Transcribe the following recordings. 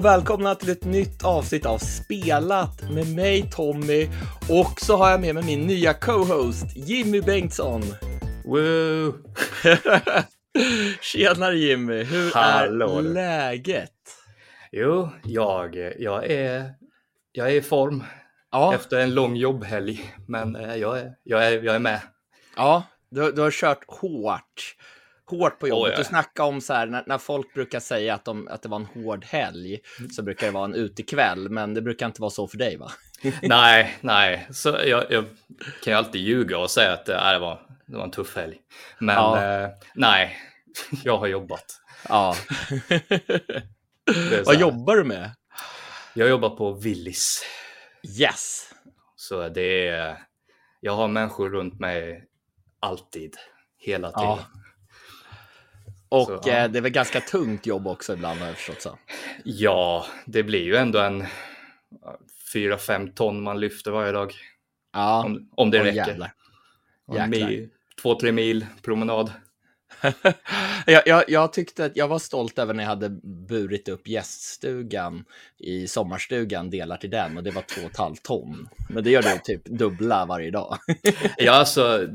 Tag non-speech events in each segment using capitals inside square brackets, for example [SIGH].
och välkomna till ett nytt avsnitt av Spelat med mig Tommy och så har jag med mig min nya co-host Jimmy Bengtsson. Woo! [LAUGHS] Tjenare Jimmy, hur Hallå. är läget? Jo, jag, jag, är, jag är i form Ja, efter en lång jobbhelg, men eh, jag är, jag är, jag är med. ja du, du har kört hårt. Hårt på jobbet. Du ja. snackade om så här, när, när folk brukar säga att, de, att det var en hård helg så brukar det vara en utekväll, men det brukar inte vara så för dig va? [LAUGHS] nej, nej, så jag, jag kan ju alltid ljuga och säga att eh, det var, det var en tuff helg. Men Ja. eh, nej, [LAUGHS] jag har jobbat. Ja. [LAUGHS] Vad jobbar du med? Jag jobbar på Willys, Yes. så det är, jag har människor runt mig alltid, hela tiden. Ja. Och Så, ja. eh, det är väl ganska tungt jobb också ibland har jag förstått så. Ja, det blir ju ändå en 4-5 ton man lyfter varje dag. Ja, Om, om det räcker. jävlar. Jäklar. mil, två, tre mil promenad. [LAUGHS] jag, jag, jag tyckte att jag var stolt över när jag hade burit upp gäststugan i sommarstugan, delar till den och det var två och ett halvt ton. Men det gör du typ dubbla varje dag. [LAUGHS] Ja, alltså,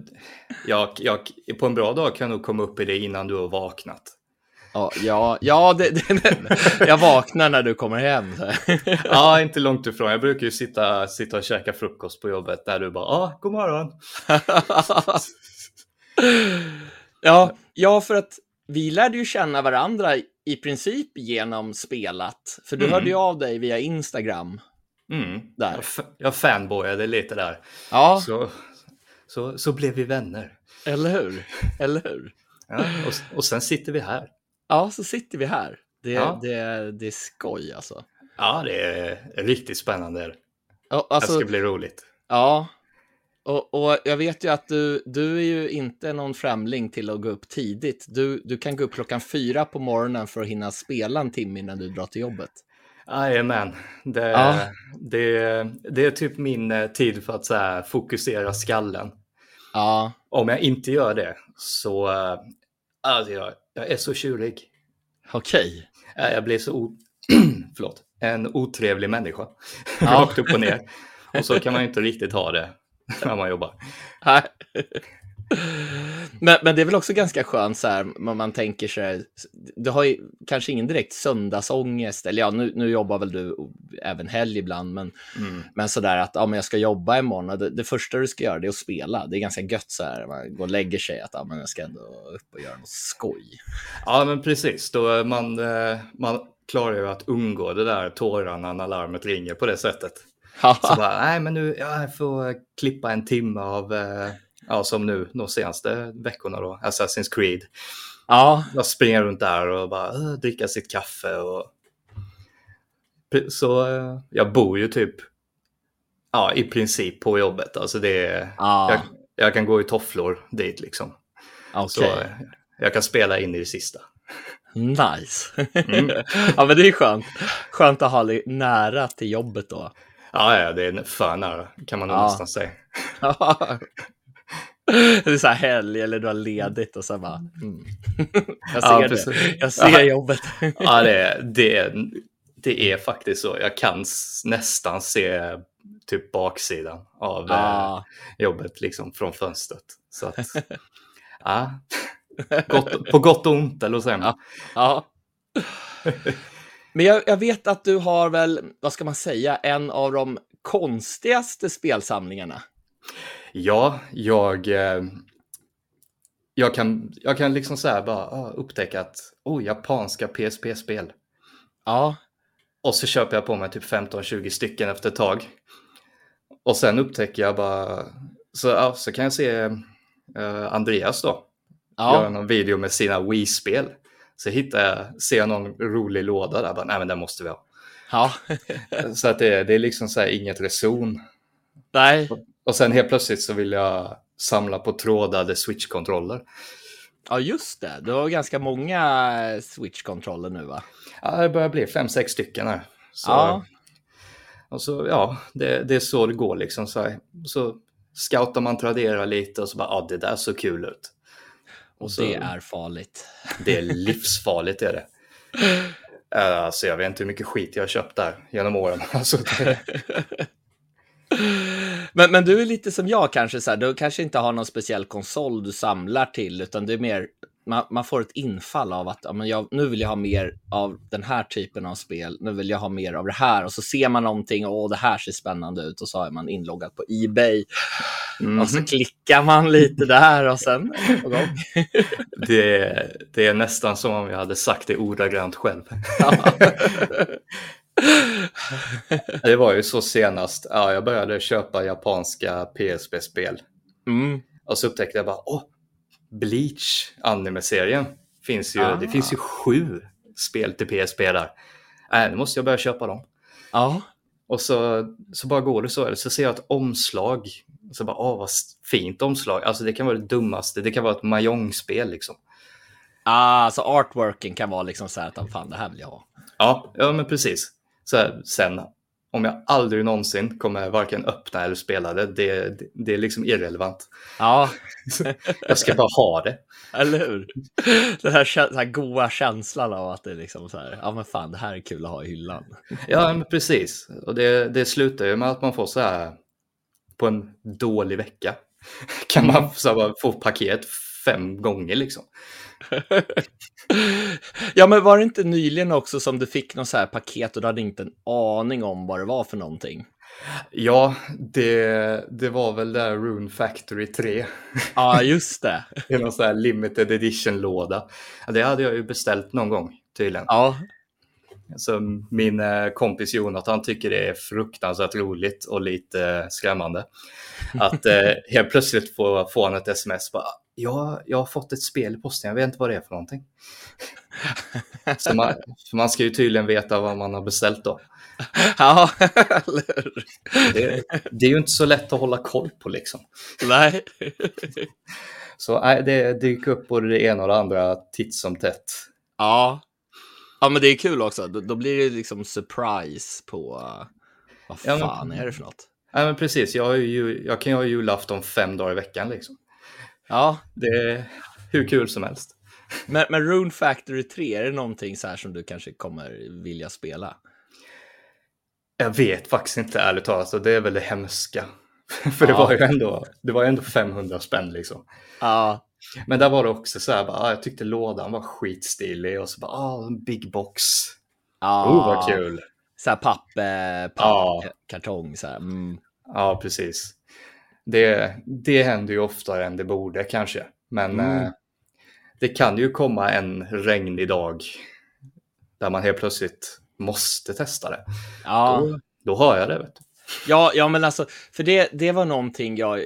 jag, jag, på en bra dag kan jag nog komma upp i det innan du har vaknat. ja, ja, ja det, det, jag vaknar när du kommer hem. [LAUGHS] Ja, inte långt ifrån. Jag brukar ju sitta, sitta och käka frukost på jobbet där du bara, ja, ah, god morgon. Ja, ja, för att vi lärde ju känna varandra i princip genom spelat. För du Mm. hörde ju av dig via Instagram. Mm. Där. Jag, fanboyade lite där. Ja, Så, så, så blev vi vänner. eller hur? Eller hur? Ja, och, och sen sitter vi här. Ja, så sitter vi här. Det, Ja. det, det är skoj alltså. Ja, det är riktigt spännande. Ja, Det alltså, ska bli roligt. ja. Och, och jag vet ju att du, du är ju inte någon främling till att gå upp tidigt. Du, du kan gå upp klockan fyra på morgonen för att hinna spela en timme innan du drar till jobbet. Jajamän, det, Ja. det, det är typ min eh, tid för att så här, fokusera skallen. Ja, Om jag inte gör det så, eh, alltså jag, jag är så tjurig. okej. Eh, Jag blir så, o, [CLEARS THROAT] förlåt, en otrevlig människa. Ja. [LAUGHS] Rakt upp och ner. Och så kan man ju inte riktigt ha det [LAUGHS] när man jobbar. Men, men det är väl också ganska skönt så här, om man tänker sig, du har ju kanske ingen direkt söndagsångest, eller ja, nu, nu jobbar väl du även helg ibland, men, Mm. men sådär att ja, men jag ska jobba imorgon och det, det första du ska göra det är att spela. Det är ganska gött så här, man går och lägger sig att ja, men jag ska ändå upp och göra något skoj. Ja, men precis. Då är man, eh, man klarar ju att undgå det där tårarna när larmet ringer på det sättet. Så bara, nej men nu, ja, jag får eh, klippa en timme av, eh, ja som nu de senaste veckorna då, Assassin's Creed. ja, Jag springer runt där och bara eh, dricka sitt kaffe och... Så jag bor ju typ, ja i princip på jobbet. Alltså det är, ja, jag, jag kan gå i tofflor dit liksom. okej. Så jag kan spela in i det sista. Nice. Mm. [LAUGHS] ja, men det är skönt. Skönt att ha nära till jobbet då. Ja, ja, det är för nära kan man Ja. nästan säga. [LAUGHS] det är så här helg eller du har ledigt och så bara. Mm. [LAUGHS] Jag ser Ja, det. Jag ser Ja. jobbet. [LAUGHS] Ja, det, är- det, är- det är faktiskt så. Jag kan nästan se typ baksidan av eh, Ja, jobbet liksom från fönstret. Så att, ja, gott, på gott och ont eller så. Ja. ja. Men jag, jag vet att du har väl, vad ska man säga, en av de konstigaste spelsamlingarna. Ja, jag, eh, jag, kan, jag kan liksom så här bara ah, upptäcka att oh, japanska PSP-spel. Ja, Och så köper jag på mig typ 15-20 stycken efter ett tag. Och sen upptäcker jag bara, så, ja, så kan jag se eh, Andreas då, göra ja, någon video med sina Wii-spel. Så hittar jag, ser jag någon rolig låda där, bara, nej men den måste vi ha. ja. [LAUGHS] Så att det, det är liksom så här inget reson. Nej, Och sen helt plötsligt så vill jag samla på trådade Switch-kontroller. ja just det. Du har ganska många Switch-kontroller nu va? Ja, det börjar bli fem, sex stycken här. Så, Ja. Och så, ja, det, det är så det går liksom. Så, här. så scoutar man Tradera lite och så bara, ja, det där såg kul ut. Och så- det är farligt. Det är livsfarligt är det. [LAUGHS] Alltså, jag vet inte hur mycket skit jag har köpt där genom åren. [LAUGHS] Alltså, det... men, men du är lite som jag kanske, så här, du kanske inte har någon speciell konsol du samlar till, utan det är mer man, man, får ett infall av att ja, men jag, nu vill jag ha mer av den här typen av spel. Nu vill jag ha mer av det här och så ser man någonting och det här ser spännande ut och så är man inloggad på Ebay mm. och så klickar man lite där och sen gång. [LAUGHS] det, det är nästan som om jag hade sagt det ordagrant själv. [LAUGHS] det var ju så senast. Ja, jag började köpa japanska PSP-spel. Mm. Och så upptäckte jag bara, åh, Bleach anime-serien. Finns ju, ah. Det finns ju sju spel till PSP där. Äh, nu måste jag börja köpa dem. Ja. Och så, så bara går det så. Eller så ser jag ett omslag. Så bara, åh vad fint omslag. Alltså det kan vara det dummaste. Det kan vara ett Mahjong-spel liksom. Ah, så artworken kan vara liksom så här att fan det här vill jag ha. Ja, ja men precis. Så här, sen om jag aldrig någonsin kommer varken öppna eller spela det, det, det är liksom irrelevant. Ja. [LAUGHS] jag ska bara ha det. Eller hur? Den här, den här goa känslan av att det är liksom så här, ja men fan det här är kul att ha i hyllan. Ja men precis, och det, det slutar ju med att man får så här på en dålig vecka [LAUGHS] kan man så här, få paket fem gånger liksom. [LAUGHS] ja, men var det inte nyligen också som du fick något så här paket och du hade inte en aning om vad det var för någonting? Ja, det, det var väl där Rune Factory 3. Ja, just det. [LAUGHS] I någon sån här limited edition-låda. Det hade jag ju beställt någon gång tydligen. Ja. Så min eh, kompis Jonathan tycker det är fruktansvärt roligt och lite skrämmande. Att eh, [LAUGHS] helt plötsligt få, få han ett sms. Bara, ja, jag har fått ett spel i posten, jag vet inte vad det är för någonting. Så man, man ska ju tydligen veta vad man har beställt då. [LAUGHS] Ja, det, det, är ju inte så lätt att hålla koll på liksom. Nej. Så nej, det dyker upp både det ena och det andra titt som tätt. Ja. Ja, men det är kul också. Då, då blir det liksom surprise på uh, vad fan ja, men, är det för något? Ja, men precis. Jag, ju, jag kan ju ha julafton fem dagar i veckan liksom. Ja. Det är hur kul som helst. Men, men Rune Factory 3, är det någonting så här som du kanske kommer vilja spela? Jag vet faktiskt inte ärligt talat, det är väl det hemska. [LAUGHS] För ja. det var ju ändå, det var ändå 500 spänn liksom. Ja. Men där var det också så här, bara, ah, jag tyckte lådan var skitstilig och så bara, ah, en big box. Ja. Oh, vad kul. Så här papp, eh, papp ja. kartong så här. Mm. Ja, precis. Det, det händer ju oftare än det borde kanske. Men mm. eh, det kan ju komma en regnig dag där man helt plötsligt måste testa det. Ja. Då, då har jag det. Vet du. Ja, ja, men alltså, för det, det var någonting jag eh,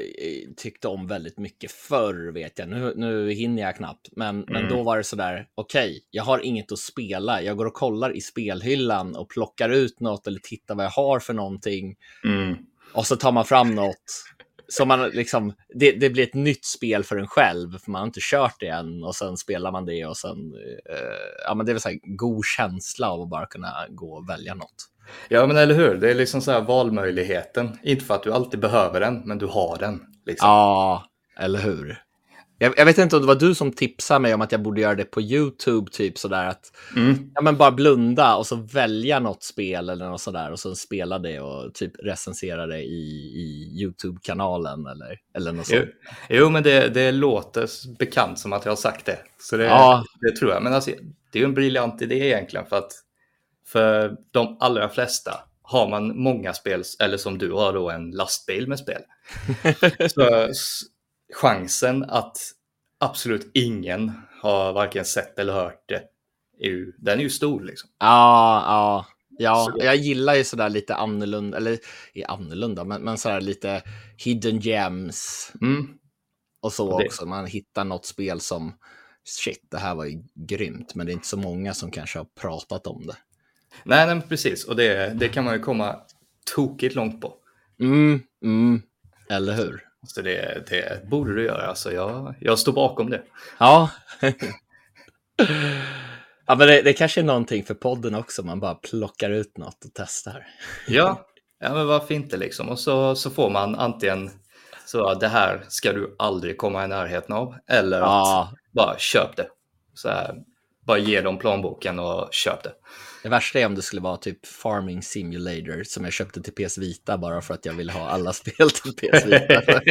tyckte om väldigt mycket förr, vet jag. Nu, nu hinner jag knappt, men, mm. men då var det så där, okej, okay, jag har inget att spela. Jag går och kollar i spelhyllan och plockar ut något eller tittar vad jag har för någonting. Mm. Och så tar man fram något så man liksom, det, det, blir ett nytt spel för en själv, för man har inte kört det än och sen spelar man det och sen, eh, ja men det är väl så här god känsla av att bara kunna gå och välja något. Ja men eller hur, det är liksom så här valmöjligheten, inte för att du alltid behöver den, men du har den. Liksom. Ja, eller hur. Jag, jag, vet inte om det var du som tipsade mig om att jag borde göra det på YouTube, typ sådär att mm. ja, men bara blunda och så välja något spel eller något sådär och så spela det och typ recensera det i, i YouTube-kanalen eller, eller något sånt. Jo, jo men det, det låter bekant som att jag har sagt det, så det, ja. det tror jag. Men alltså, det är en briljant idé egentligen för att för de allra flesta har man många spel, eller som du har då en lastbil med spel. [LAUGHS] så chansen att absolut ingen har varken sett eller hört det, är ju, den är ju stor liksom. Ja, ja. Ja, jag gillar ju sådär lite annorlunda, eller är annorlunda, men, men sådär lite hidden gems. Mm. Och så det. också, man hittar något spel som, shit, det här var ju grymt, men det är inte så många som kanske har pratat om det. Nej, nej precis, och det, det kan man ju komma tokigt långt på. Mm, mm. Eller hur? Så det, det borde du göra. Alltså jag, jag står bakom det. Ja. [LAUGHS] ja, men det, det kanske är någonting för podden också. Man bara plockar ut något och testar. ja, ja men varför inte liksom. Och så, så får man antingen så det här ska du aldrig komma i närheten av. Eller ja. att bara köp det. Så här, bara ge dem plånboken och köp det. Det värsta är om det skulle vara typ Farming Simulator som jag köpte till PS Vita bara för att jag ville ha alla [LAUGHS] spel till PS Vita. [LAUGHS]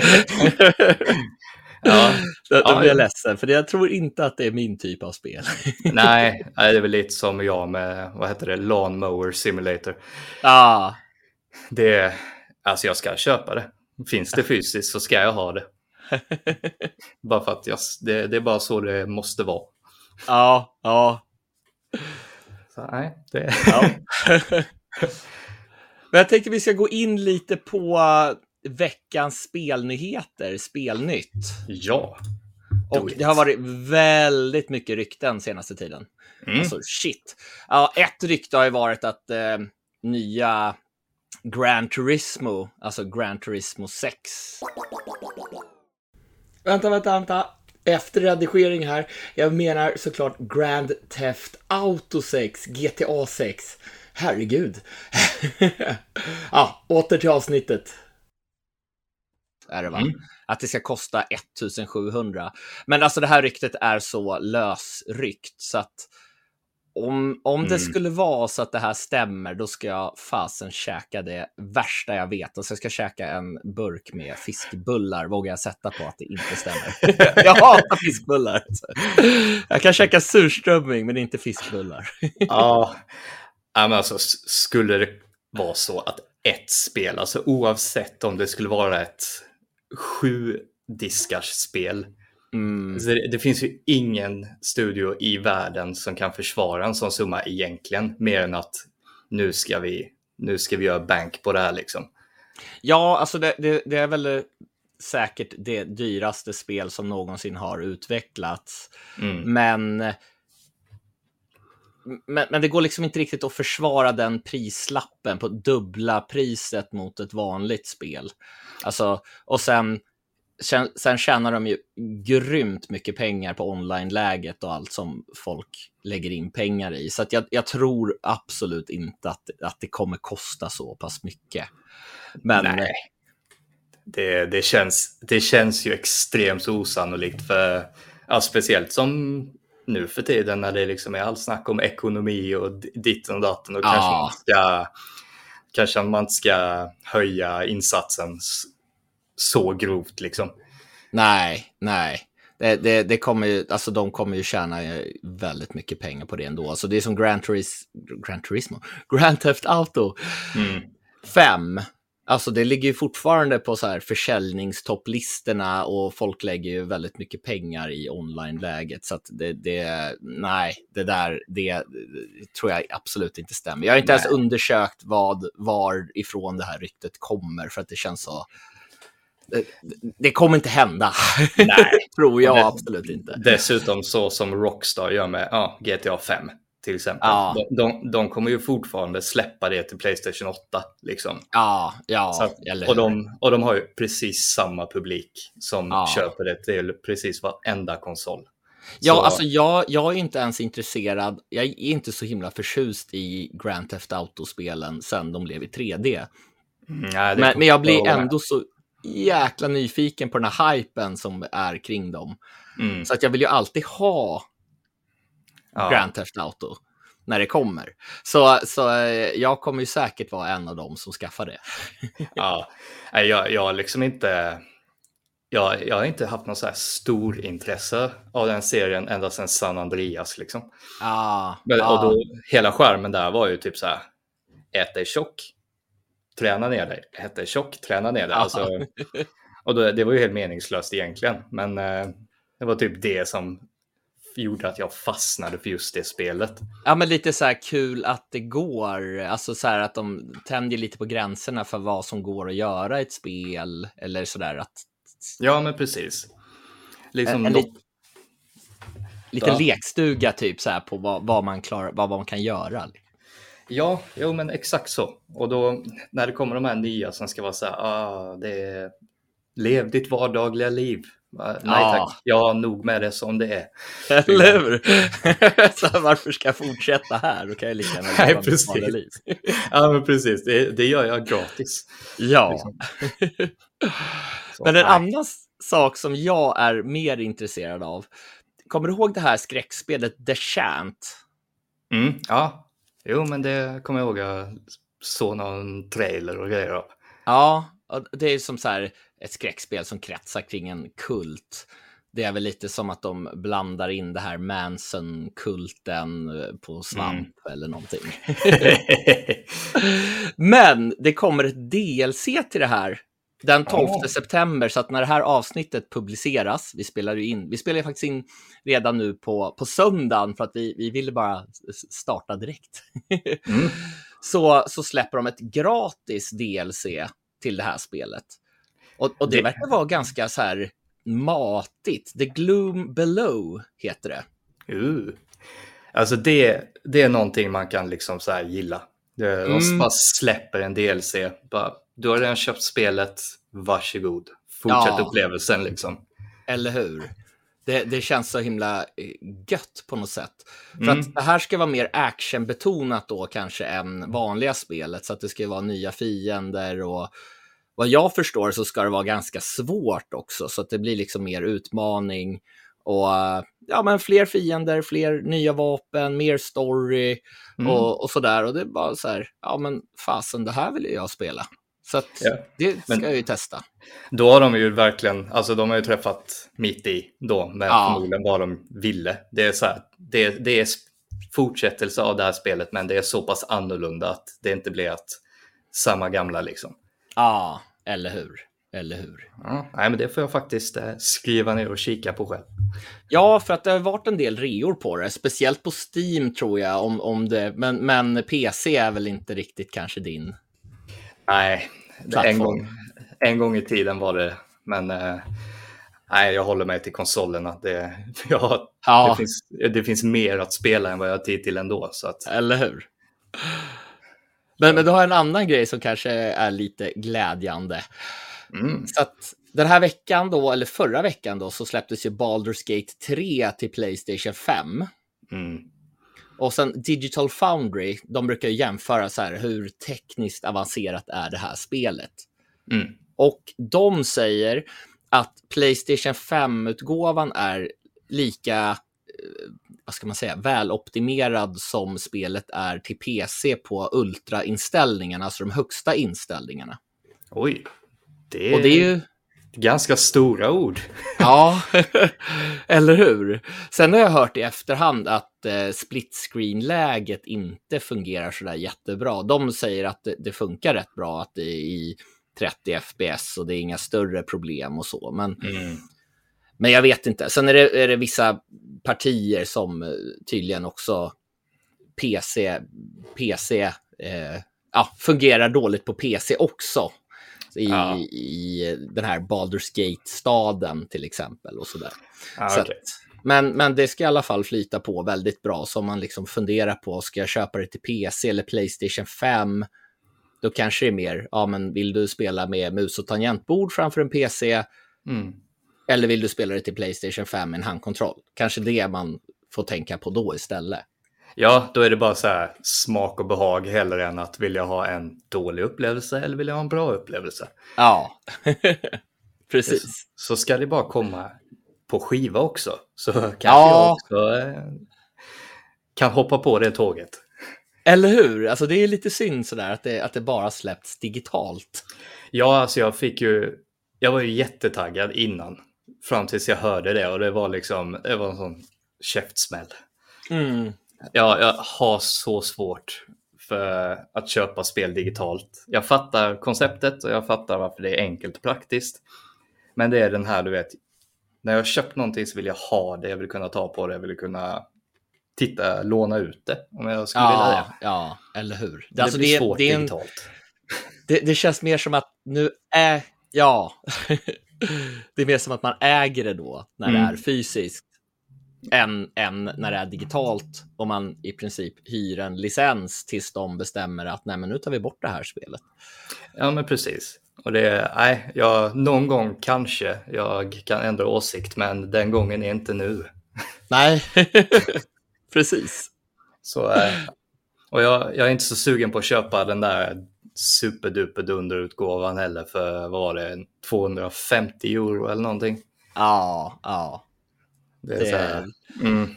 ja, [LAUGHS] då, blir jag ledsen, för jag tror inte att det är min typ av spel. nej, det är väl lite som jag med, vad heter det, Lawn Mower Simulator. Ja. Det är, alltså jag ska köpa det. Finns det fysiskt så ska jag ha det. bara för att jag, det, det är bara så det måste vara. Ja, ja. Så, nej, det... ja. [LAUGHS] Men jag tänkte vi ska gå in lite på veckans spelnyheter, spelnytt. Ja. Och det har varit väldigt mycket rykten senaste tiden. Mm. Alltså shit. Ja, ett rykte har ju varit att eh, nya Gran Turismo, alltså Gran Turismo 6. Vänta, vänta, vänta. Efter redigering här. Jag menar såklart Grand Theft Auto 6, GTA 6. Herregud. [LAUGHS] ja, åter till avsnittet. Är det va? Mm. Att det ska kosta 1700. Men alltså det här ryktet är så lösryckt så att om, om mm. det skulle vara så att det här stämmer, då ska jag fasen käka det värsta jag vet. Alltså jag ska käka en burk med fiskbullar, vågar jag sätta på att det inte stämmer. [LAUGHS] jag hatar fiskbullar. Jag kan käka surströmming, men inte fiskbullar. ja, men alltså skulle det vara så att ett spel, alltså oavsett om det skulle vara ett sju diskars spel, Mm. Det, det, finns ju ingen studio i världen som kan försvara en sån summa egentligen, mer än att nu ska vi, nu ska vi göra bank på det här liksom. Ja, alltså det, det, det är väl säkert det dyraste spel som någonsin har utvecklats. Mm. Men, men, men det går liksom inte riktigt att försvara den prislappen på dubbla priset mot ett vanligt spel. Alltså, och sen Sen, sen tjänar de ju grymt mycket pengar på online-läget och allt som folk lägger in pengar i. Så jag, jag, tror absolut inte att, att det kommer kosta så pass mycket. Men... Nej. Det, det, känns, det känns ju extremt osannolikt för, ja, speciellt som nu för tiden när det liksom är allt snack om ekonomi och ditten och datten och ja. kanske man ska kanske man ska höja insatsen så grovt liksom. Nej, nej. Det, det, det, kommer ju, alltså de kommer ju tjäna väldigt mycket pengar på det ändå. Alltså det är som Grand, Turis, Grand Turismo, [LAUGHS] Grand Theft Auto 5. Mm. Alltså det ligger ju fortfarande på så här försäljningstopplistorna och folk lägger ju väldigt mycket pengar i online-läget. Så att det, det, nej, det där, det tror jag absolut inte stämmer. Jag har inte nej. ens undersökt vad, varifrån det här ryktet kommer för att det känns så det kommer inte hända. [LAUGHS] Nej, [LAUGHS] tror jag absolut inte. Dessutom så som Rockstar gör med ja, GTA 5 till exempel. Ja. De, de, de, kommer ju fortfarande släppa det till Playstation 8. Liksom. Ja, ja. Så, och, de, och de har ju precis samma publik som ja. köper det till precis varenda konsol. Ja, så... alltså jag, jag är inte ens intresserad. Jag är inte så himla förtjust i Grand Theft Auto-spelen sen de blev i 3D. Mm, nej, men, men jag blir ändå så jäkla nyfiken på den här hypen som är kring dem. Mm. Så att jag vill ju alltid ha ja. Grand Theft Auto när det kommer. Så, så eh, jag kommer ju säkert vara en av dem som skaffar det. [LAUGHS] ja, jag, jag har liksom inte... Jag, jag har inte haft någon så här stor intresse av den serien ända sedan San Andreas. Liksom. Ah, Men, ah. Och då, hela skärmen där var ju typ så här, ät dig tjock, träna ner dig. Hette tjock, träna ner dig. Alltså, och då, det var ju helt meningslöst egentligen. Men eh, det var typ det som gjorde att jag fastnade för just det spelet. Ja, men lite så här kul att det går. Alltså så här att de tänjer lite på gränserna för vad som går att göra i ett spel eller så där att. Ja, men precis. Liksom en, en li liten lekstuga typ så här på vad, vad man klarar, vad man kan göra. Ja, jo men exakt så. Och då när det kommer de här nya som ska vara så här, ah, det är lev ditt vardagliga liv. Nej ja. tack, jag har nog med det som det är. Eller hur? [LAUGHS] så varför ska jag fortsätta här? Då kan jag lika gärna mitt vanliga liv. [LAUGHS] ja, men precis. Det, det gör jag gratis. Ja. Liksom. [LAUGHS] men en nej. annan sak som jag är mer intresserad av kommer du ihåg det här skräckspelet The Chant? Mm, ja, jo men det kommer jag ihåg. Jag såg någon trailer och grejer. Ja, det är som så här ett skräckspel som kretsar kring en kult. Det är väl lite som att de blandar in det här Manson-kulten på svamp mm. eller någonting. [LAUGHS] Men det kommer ett DLC till det här den 12 oh. september, så att när det här avsnittet publiceras, vi spelar ju in, vi spelar faktiskt in redan nu på, på söndagen för att vi, vi ville bara starta direkt. mm. [LAUGHS] så, så släpper de ett gratis DLC till det här spelet. Och, och det, det verkar vara ganska så här matigt. The Gloom Below heter det. Uh. Alltså det, det är någonting man kan liksom så här gilla. De mm. bara släpper en DLC. Bara, du har redan köpt spelet, varsågod. Fortsätt ja. upplevelsen liksom. Eller hur? Det, det, känns så himla eh, gött på något sätt. För mm. att det här ska vara mer actionbetonat då kanske än vanliga spelet. Så att det ska vara nya fiender och vad jag förstår så ska det vara ganska svårt också. Så att det blir liksom mer utmaning och ja, men fler fiender, fler nya vapen, mer story mm. och, och sådär. Och det är bara så här, ja men fasen, det här vill jag spela. Så ja. det ska men, jag ju testa. Då har de ju verkligen, alltså de har ju träffat mitt i då med ja. förmodligen vad de ville. Det är så här, det, det är fortsättelse av det här spelet, men det är så pass annorlunda att det inte blir att samma gamla liksom. Ja, eller hur? Eller hur? Ja, nej, men det får jag faktiskt eh, skriva ner och kika på själv. Ja, för att det har varit en del reor på det, speciellt på Steam tror jag, om, om det, men, men PC är väl inte riktigt kanske din Nej, en gång, en gång i tiden var det, men eh, nej, jag håller mig till konsolerna. Det, [LAUGHS] jag, ja. det, finns, det finns mer att spela än vad jag har tid till ändå. Så att... Eller hur? Men, men du har en annan grej som kanske är lite glädjande. Mm. Så att den här veckan då, eller förra veckan då, så släpptes ju Baldur's Gate 3 till Playstation 5. Mm. Och sen Digital Foundry, de brukar jämföra så här, hur tekniskt avancerat är det här spelet? Mm. Och de säger att Playstation 5-utgåvan är lika, eh, vad ska man säga, väloptimerad som spelet är till PC på ultrainställningarna, alltså de högsta inställningarna. Oj, det, och det är ju Ganska stora ord. [LAUGHS] ja, eller hur? Sen har jag hört i efterhand att eh, split screen-läget inte fungerar så där jättebra. De säger att det, det, funkar rätt bra, att det är i 30 FPS och det är inga större problem och så. Men, mm. men jag vet inte. Sen är det, är det vissa partier som eh, tydligen också PC, PC eh, ja, fungerar dåligt på PC också i, ja. i den här Baldur's Gate-staden till exempel och sådär. Ja, så okay. att, men, men det ska i alla fall flyta på väldigt bra. Så om man liksom funderar på, ska jag köpa det till PC eller Playstation 5? Då kanske det är mer, ja men vill du spela med mus och tangentbord framför en PC? Mm. Eller vill du spela det till Playstation 5 med en handkontroll? Kanske det man får tänka på då istället. Ja, då är det bara så här smak och behag hellre än att vilja ha en dålig upplevelse eller vill jag ha en bra upplevelse. Ja, [LAUGHS] precis. Så ska det bara komma på skiva också. Så kanske ja. jag också eh, kan hoppa på det tåget. Eller hur? Alltså det är lite synd sådär att det, att det bara släppts digitalt. Ja, alltså jag fick ju, jag var ju jättetaggad innan. Fram tills jag hörde det och det var liksom, det var en sån käftsmäll. Mm. Ja, jag har så svårt för att köpa spel digitalt. Jag fattar konceptet och jag fattar varför det är enkelt och praktiskt. Men det är den här, du vet, när jag köpt någonting så vill jag ha det, jag vill kunna ta på det, jag vill kunna titta, låna ut det om jag skulle ja, vilja det. Ja, eller hur. Det, alltså, det blir det, svårt det en, digitalt. Det, det, känns mer som att nu är, ja, [LAUGHS] det är mer som att man äger det då när mm. det är fysiskt än, än när det är digitalt och man i princip hyr en licens tills de bestämmer att nej, men nu tar vi bort det här spelet. Ja, men precis. Och det, nej, jag, någon gång kanske jag kan ändra åsikt, men den gången är inte nu. [LAUGHS] Nej, [LAUGHS] precis. Så, eh, och jag, jag, är inte så sugen på att köpa den där superduper dunderutgåvan heller för, vad var det, 250 euro eller någonting? Ja, ja. Det är det... så här, mm.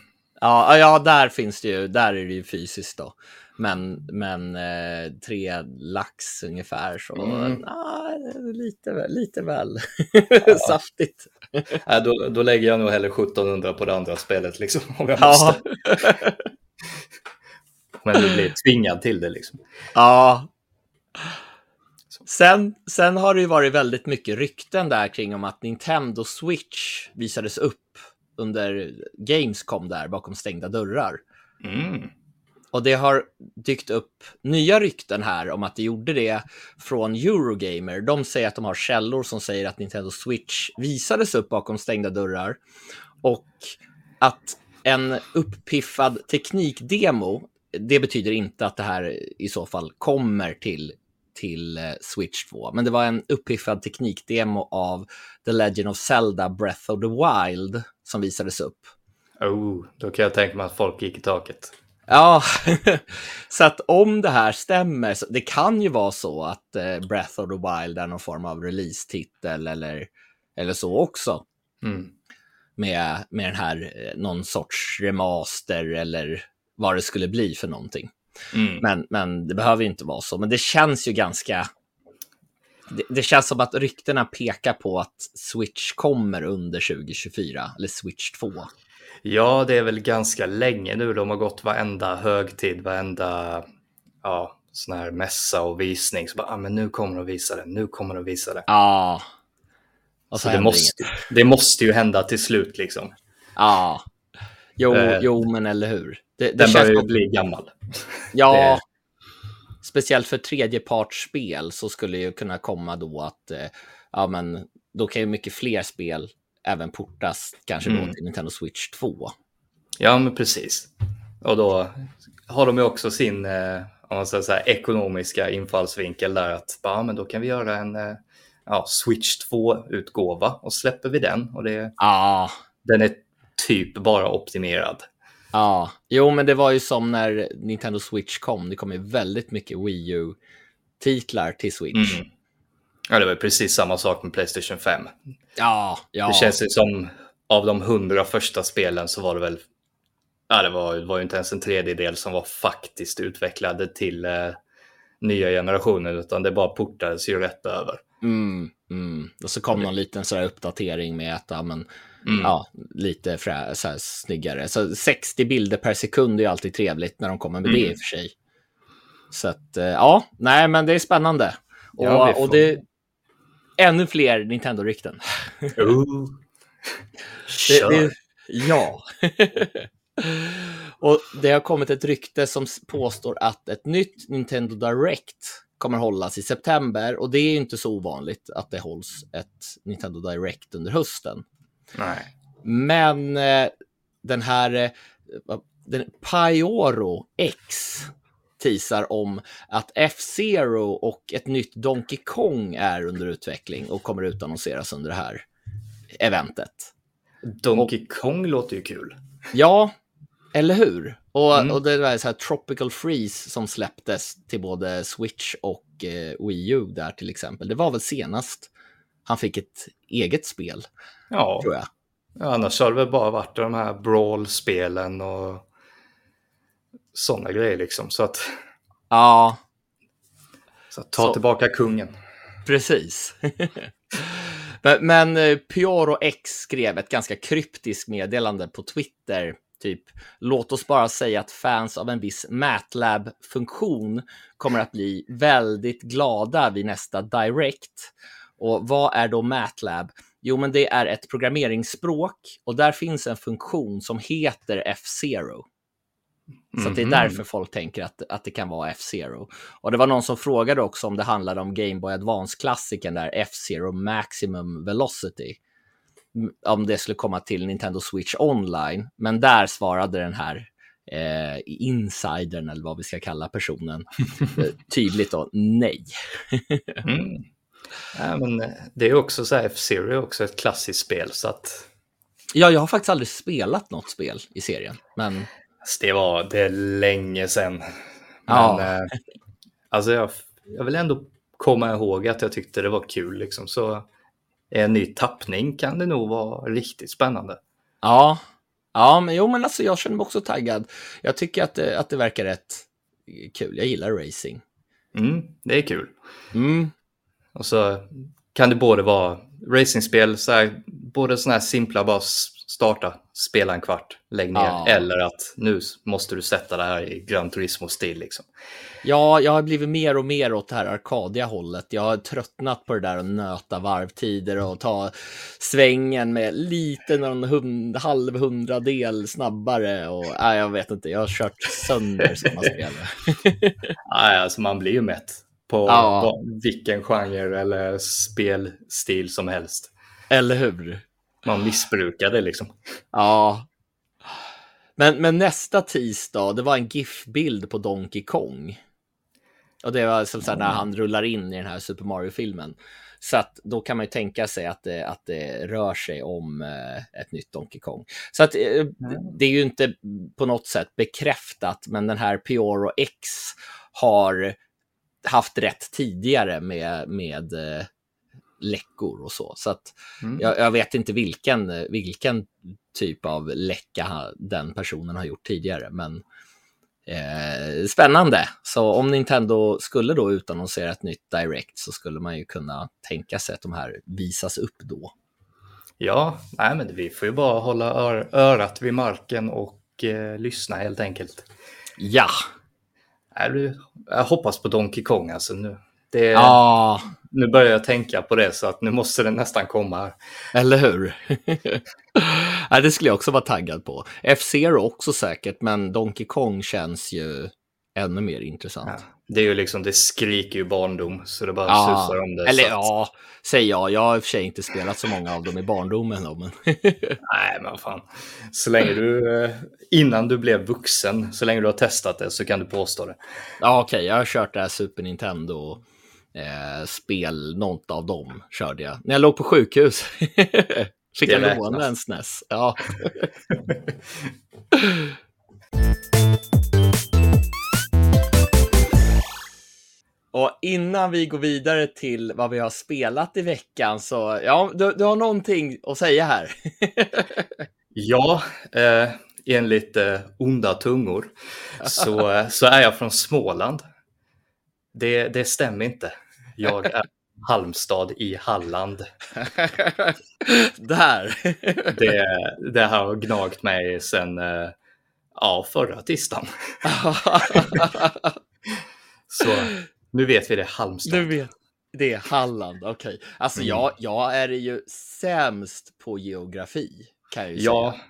ja, ja, där finns det ju, där är det ju fysiskt då. Men, men eh, tre lax ungefär så mm. ah, lite, lite väl [LAUGHS] ja. saftigt. Ja, då, då lägger jag nog hellre 1700 på det andra spelet liksom. Om jag måste. Ja. men du blir tvingad till det liksom. Ja. Sen, sen har det ju varit väldigt mycket rykten där kring om att Nintendo Switch visades upp under Gamescom där bakom stängda dörrar. Mm. Och det har dykt upp nya rykten här om att det gjorde det från Eurogamer. De säger att de har källor som säger att Nintendo Switch visades upp bakom stängda dörrar och att en uppiffad teknikdemo, det betyder inte att det här i så fall kommer till till eh, Switch 2. Men det var en uppiffad teknikdemo av The Legend of Zelda Breath of the Wild som visades upp. Oh, då kan jag tänka mig att folk gick i taket. Ja, [LAUGHS] så att om det här stämmer, det kan ju vara så att eh, Breath of the Wild är någon form av release-titel eller, eller så också. Mm. Med, med den här, eh, någon sorts remaster eller vad det skulle bli för någonting. Mm. Men, men det behöver inte vara så. Men det känns ju ganska... Det, det, känns som att ryktena pekar på att Switch kommer under 2024, eller Switch 2. Ja, det är väl ganska länge nu. De har gått varenda högtid, varenda ja, sån här mässa och visning. Så bara, ah, men nu kommer de visa det, nu kommer de visa det. Ja. Och så, så det, måste, det måste ju hända till slut liksom. Ja. Jo, eh, jo men eller hur. Det, det den börjar ju bli gammal. Ja, speciellt för tredjepartsspel så skulle ju kunna komma då att eh, ja, men då kan ju mycket fler spel även portas kanske mm. då till Nintendo Switch 2. Ja, men precis. Och då har de ju också sin eh, om man säger så här, ekonomiska infallsvinkel där att ja, men då kan vi göra en eh, ja, Switch 2-utgåva och släpper vi den och det, ah. den är typ bara optimerad. Ja, jo, men det var ju som när Nintendo Switch kom. Det kom ju väldigt mycket Wii U-titlar till Switch. Mm. Ja, det var precis samma sak med Playstation 5. Ja, ja. Det känns ju som av de hundra första spelen så var det väl, ja, det var, det var ju inte ens en tredjedel som var faktiskt utvecklade till eh, nya generationer, utan det bara portades ju rätt över. Mm, mm. Och så kom någon liten sådär uppdatering med att ja, men, mm. ja, lite frä, så här, snyggare. Så 60 bilder per sekund är alltid trevligt när de kommer med det i och mm. för sig. Så att, eh, ja, nej, men det är spännande. Och, ja, och det, ännu fler Nintendo-rykten. Oh. [LAUGHS] det, det, ja. [LAUGHS] och det har kommit ett rykte som påstår att ett nytt Nintendo Direct kommer hållas i september och det är inte så ovanligt att det hålls ett Nintendo Direct under hösten. Nej. Men eh, den här eh, den Pyoro X teasar om att F-Zero och ett nytt Donkey Kong är under utveckling och kommer utannonseras under det här eventet. Donkey och, Kong låter ju kul. Ja, eller hur? Och, mm. och det var så här Tropical Freeze som släpptes till både Switch och eh, Wii U där till exempel. Det var väl senast han fick ett eget spel. Ja, tror jag. Ja, annars har det väl bara varit de här Brawl-spelen och sådana grejer liksom. Så att... Ja. Så att ta så. tillbaka kungen. Precis. [LAUGHS] men, men eh, Pioro X skrev ett ganska kryptiskt meddelande på Twitter. Typ, låt oss bara säga att fans av en viss MATLAB-funktion kommer att bli väldigt glada vid nästa Direct. Och vad är då MATLAB? Jo, men det är ett programmeringsspråk och där finns en funktion som heter F-Zero. Så det är mhm. därför folk tänker att, att det kan vara F-Zero. Och det var någon som frågade också om det handlade om Game Boy Advance-klassikern där F-Zero Maximum Velocity. Om det skulle komma till Nintendo Switch Online. Men där svarade den här eh, insidern, eller vad vi ska kalla personen, [LAUGHS] eh, tydligt då nej. mm. Ja, men eh, det är också så här, F-Zero är också ett klassiskt spel så att... Ja, jag har faktiskt aldrig spelat något spel i serien, men... Det var det är länge sedan. Men, ja. eh, alltså jag, jag vill ändå komma ihåg att jag tyckte det var kul. Liksom. Så en ny tappning kan det nog vara riktigt spännande. Ja, Ja, men jo, men alltså jag känner mig också taggad. Jag tycker att det, att det verkar rätt kul. Jag gillar racing. Mm, det är kul. Mm. Och så kan det både vara racingspel, så här, både sådana här simpla, bara starta, spela en kvart, lägg ner. Ja. Eller att nu måste du sätta det här i Gran Turismo-stil. Liksom. Ja, jag har blivit mer och mer åt det här arkadiga hållet. Jag har tröttnat på det där att nöta varvtider och ta svängen med lite någon hund, halv hundradel snabbare. Och, nej, jag vet inte, jag har kört sönder sådana [LAUGHS] spel. Nej, alltså man blir ju mätt på, Ja. vilken genre eller spelstil som helst. Eller hur? Man missbrukar det liksom. Ja. Men, men nästa tisdag, det var en GIF-bild på Donkey Kong. Och det var som så när han rullar in i den här Super Mario-filmen. Så att då kan man ju tänka sig att det, att det rör sig om eh, ett nytt Donkey Kong. Så att eh, det är ju inte på något sätt bekräftat, men den här Pioro X har haft rätt tidigare med, med eh, läckor och så. Så att Mm. jag, jag vet inte vilken, vilken typ av läcka den personen har gjort tidigare, men eh, spännande. Så om Nintendo skulle då utannonsera ett nytt Direct så skulle man ju kunna tänka sig att de här visas upp då. Ja, nej, men vi får ju bara hålla ör örat vid marken och eh, lyssna helt enkelt. Ja, jag hoppas på Donkey Kong alltså nu. Det, ja, Nu börjar jag tänka på det så att nu måste det nästan komma eller hur? [LAUGHS] ja, det skulle jag också vara taggad på. F-Zero också säkert, men Donkey Kong känns ju ännu mer intressant. Ja, det är ju liksom, det skriker ju barndom så det bara Ja, susar om det. Eller att, ja, säger jag. Jag har i och för sig inte spelat så många av dem i barndomen. Då, men... [LAUGHS] Nej, men fan. Så länge du, eh, innan du blev vuxen, så länge du har testat det så kan du påstå det. ja, okej, jag har kört det här Super Nintendo eh, spel, något av dem körde jag. När jag låg på sjukhus. [LAUGHS] Fick jag låna en SNES. Ja. [LAUGHS] Och innan vi går vidare till vad vi har spelat i veckan så, ja, du, du har någonting att säga här. [LAUGHS] Ja, eh, enligt eh, onda tungor så, [LAUGHS] så är jag från Småland. Det, det stämmer inte. Jag är [LAUGHS] Halmstad i Halland. Där. Det, det har gnagt mig sedan eh, ja, förra tisdagen. Så nu vet vi det, Halmstad. du vet, det är Halland, okej. Alltså Mm. jag, jag är ju sämst på geografi, kan jag ju Ja, säga.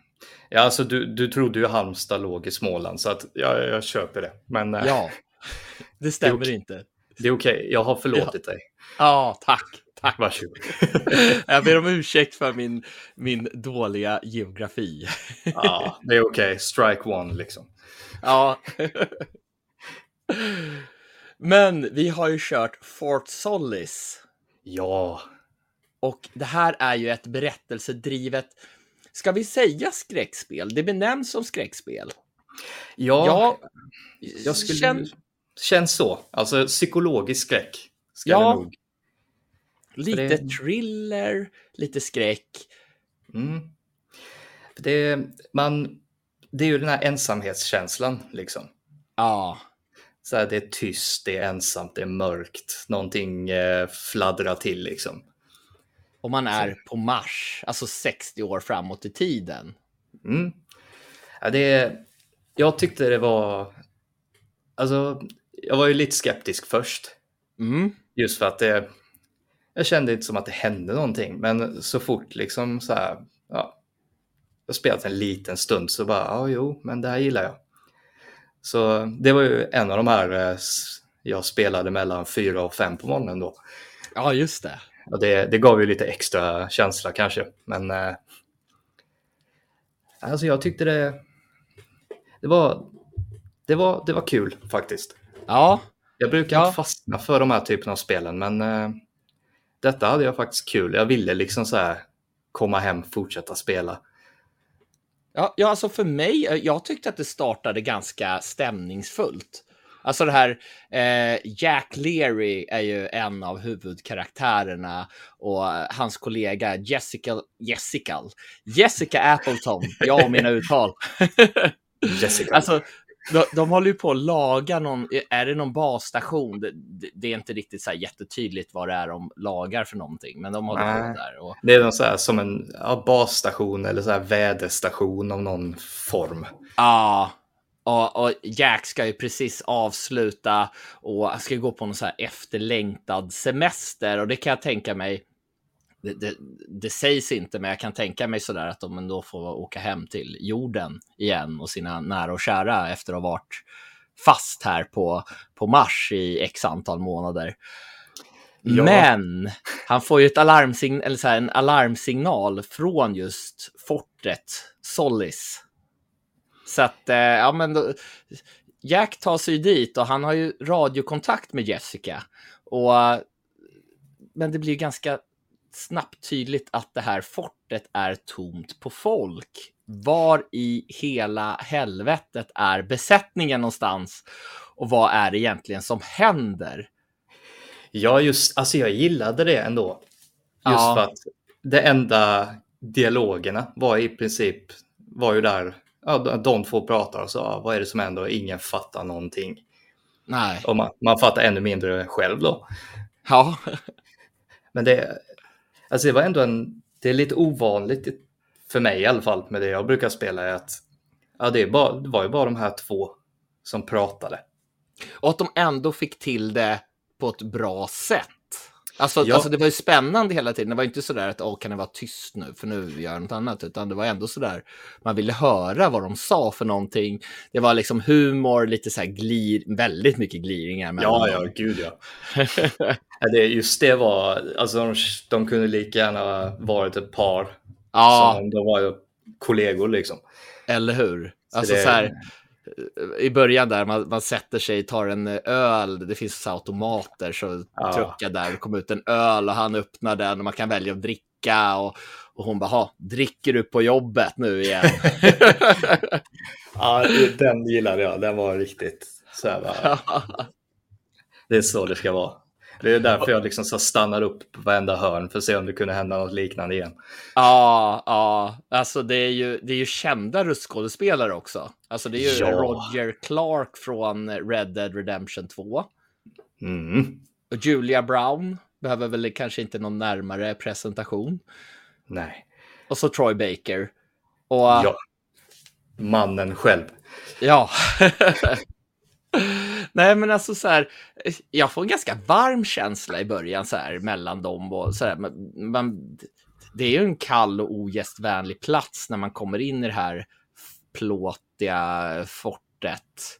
ja alltså du, du trodde ju Halmstad låg i Småland så att jag, jag köper det. Men eh, Ja, [LAUGHS] det stämmer okej. inte. det är okej, jag har förlåtit dig. Ja, tack. Tack. Varsågod. [LAUGHS] Jag ber om ursäkt för min, min dåliga geografi. ja, det är okej, strike one liksom. Ja. [LAUGHS] Men vi har ju kört Fort Solis. Ja, Och det här är ju ett berättelsedrivet, ska vi säga skräckspel? Det benämns som skräckspel. ja, Ja, jag skulle... känn- Känns så. Alltså psykologisk skräck. Ska Ja. nog. lite det- thriller, lite skräck. Mm. Det, man, det är ju den här ensamhetskänslan liksom. Ja, Så här, det är tyst, det är ensamt, det är mörkt, någonting eh, fladdrar till liksom. och man är på Mars, alltså 60 år framåt i tiden. Mm. Ja, det, jag tyckte det var... Alltså, jag var ju lite skeptisk först. Mm. Just för att det... Jag kände inte som att det hände någonting. Men så fort liksom så här... Ja, jag spelat en liten stund så bara, ja jo, men det här gillar jag. Så det var ju en av de här eh, jag spelade mellan fyra och fem på morgonen då. Ja, just det. Och det, det gav ju lite extra känsla kanske. Men eh, alltså jag tyckte det, det var, det var, det var kul faktiskt. Ja, Jag brukar Ja. inte fastna för de här typen av spelen, men eh, detta hade jag faktiskt kul. Jag ville liksom så här komma hem, fortsätta spela. Ja, ja, alltså för mig, eh, jag tyckte att det startade ganska stämningsfullt. alltså det här eh, Jack Leary är ju en av huvudkaraktärerna och hans kollega Jessica, Jessica, Jessica Appleton, jag och mina uttal. [LAUGHS] Jessica. Alltså, de, de håller ju på att laga någon, är det någon basstation? Det, det är inte riktigt så jättetydligt vad det är de lagar för någonting, men de håller Nej. på där. Och... Det är någon så här, som en ja, basstation eller så här väderstation av någon form. Ja, och, och, Jack ska ju precis avsluta och ska gå på någon så här efterlängtad semester och det kan jag tänka mig det, det, det, sägs inte, men jag kan tänka mig sådär att de ändå får åka hem till jorden igen och sina nära och kära efter att ha varit fast här på, på Mars i x antal månader. Ja. Men han får ju ett alarmsign eller så här, en alarmsignal från just fortet Solis. Så att, eh, ja men då, Jack tar sig dit och han har ju radiokontakt med Jessica. Och, men det blir ganska snabbt tydligt att det här fortet är tomt på folk. Var i hela helvetet är besättningen någonstans? Och vad är det egentligen som händer? Ja, just alltså jag gillade det ändå. Just ja. för att det enda dialogerna var i princip var ju där ja, de två pratar och sa vad är det som händer och ingen fattar någonting. Nej. Och man, man fattar ännu mindre själv då. Ja. Men det, Alltså det var ändå en, det är lite ovanligt för mig i alla fall med det jag brukar spela är att ja, det, är bara, det var ju bara de här två som pratade. Och att de ändå fick till det på ett bra sätt. Alltså, ja. alltså det var ju spännande hela tiden. Det var inte så där att åh, kan det vara tyst nu för nu gör jag något annat, utan det var ändå så där. Man ville höra vad de sa för någonting. Det var liksom humor, lite så här glir, väldigt mycket gliringar. Ja, ja, gud ja. [LAUGHS] det, just det var, alltså de, de kunde lika gärna varit ett par. Ja. Som, de var kollegor liksom. Eller hur? Så alltså det... så här i början där, man, man sätter sig, tar en öl, det finns så automater, så ja. truckar där, det kommer ut en öl och han öppnar den och man kan välja att dricka och, och hon bara, dricker du på jobbet nu igen? [LAUGHS] ja, den gillade jag, den var riktigt så här, bara, [LAUGHS] Det är så det ska vara. Det är därför jag liksom så stannar upp på varenda hörn för att se om det kunde hända något liknande igen. Ja, ja, alltså det är ju, det är ju kända röstskådespelare också. Alltså det är ju ja. Roger Clark från Red Dead Redemption 2. Mm. Och Julia Brown behöver väl kanske inte någon närmare presentation. Nej. Och så Troy Baker. Och, ja. Mannen själv. Ja. [LAUGHS] Nej, men alltså så här, jag får en ganska varm känsla i början så här mellan dem och så här. Man, det är ju en kall och ogästvänlig plats när man kommer in i det här plåtiga fortet.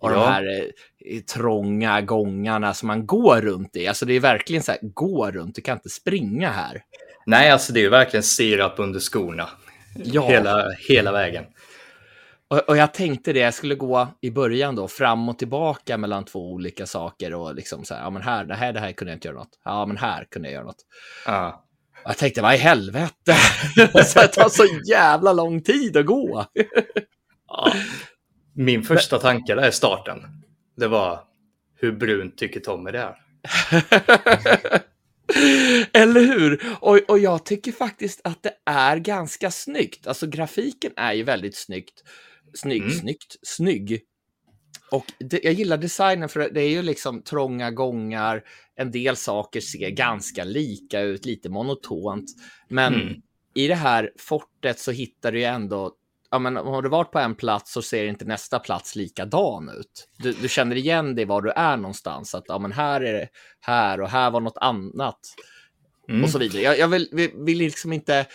Och ja. de här eh, trånga gångarna som man går runt i. Alltså det är verkligen så här, gå runt, du kan inte springa här. Nej, alltså det är verkligen sirap under skorna. Ja. Hela, hela vägen. Och, och, jag tänkte det, jag skulle gå i början då fram och tillbaka mellan två olika saker och liksom så här, ja men här, det här, det här kunde jag inte göra något. Ja men här kunde jag göra något. Ja. Jag tänkte, vad i helvete? [LAUGHS] så det tar så jävla lång tid att gå. ja. Min första tanke där i starten, det var hur brunt tycker Tommy det är? [LAUGHS] Eller hur? Och, och jag tycker faktiskt att det är ganska snyggt. Alltså grafiken är ju väldigt snyggt. Snygg, mm. snyggt, snygg. Och det, jag gillar designen för det är ju liksom trånga gångar. En del saker ser ganska lika ut, lite monotont. Men mm. i det här fortet så hittar du ju ändå ja, men har du varit på en plats så ser inte nästa plats likadan ut. Du, du känner igen dig var du är någonstans. Att ja, men här är det här och här var något annat. Mm. Och så vidare. Jag, jag vill, vill, vill liksom inte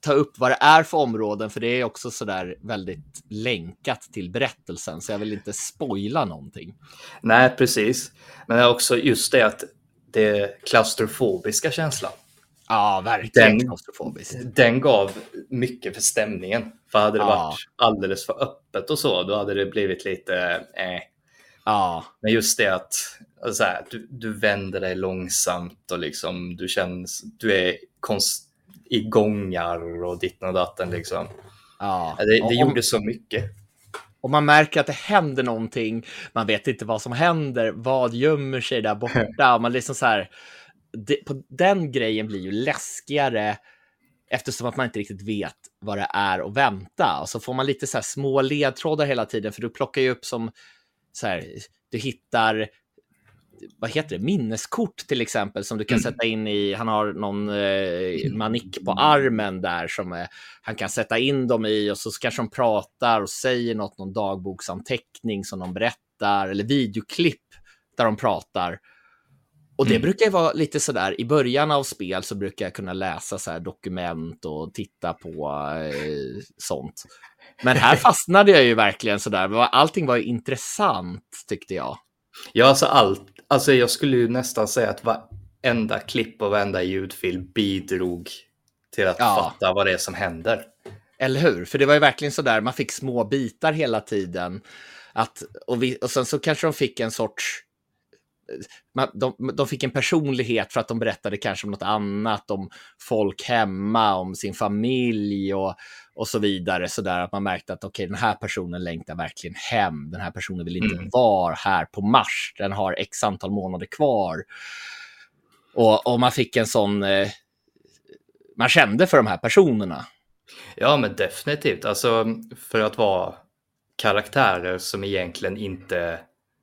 ta upp vad det är för områden, för det är också så där väldigt länkat till berättelsen, så jag vill inte spoila någonting. Nej, precis. Men också just det att det klaustrofobiska känslan. Ja, verkligen den, klaustrofobiskt. Den gav mycket för stämningen. För hade det ja. varit alldeles för öppet och så, då hade det blivit lite eh. Ja. Men just det att alltså här, du, du vänder dig långsamt och liksom du känns, du är konst, i gångar och ditten och datten liksom. Ja. Det, det om, gjorde så mycket. Och man märker att det händer någonting. Man vet inte vad som händer. Vad gömmer sig där borta? [LAUGHS] Man liksom så här, det, på den grejen blir ju läskigare eftersom att man inte riktigt vet vad det är att vänta. Och så får man lite så här små ledtrådar hela tiden, för du plockar ju upp som så här, du hittar vad heter det, minneskort till exempel som du kan mm. sätta in i, han har någon eh, manick på armen där som eh, han kan sätta in dem i och så kanske de pratar och säger något, någon dagboksanteckning som de berättar eller videoklipp där de pratar. Och det mm. brukar ju vara lite sådär, i början av spel så brukar jag kunna läsa så dokument och titta på eh, sånt. Men här [LAUGHS] fastnade jag ju verkligen sådär, allting var intressant tyckte jag. Ja, alltså allt, alltså jag skulle ju nästan säga att varenda klipp och varenda ljudfil bidrog till att ja. fatta vad det är som händer. Eller hur? För det var ju verkligen sådär, man fick små bitar hela tiden. Att, och, vi, och sen så kanske de fick en sorts de, de fick en personlighet för att de berättade kanske om något annat, om folk hemma, om sin familj och, och så vidare. Så där att man märkte att okej, okay, den här personen längtar verkligen hem. Den här personen vill inte mm. vara här på Mars. Den har x antal månader kvar. Och, och man fick en sån... Eh, man kände för de här personerna. Ja, men definitivt. Alltså, för att vara karaktärer som egentligen inte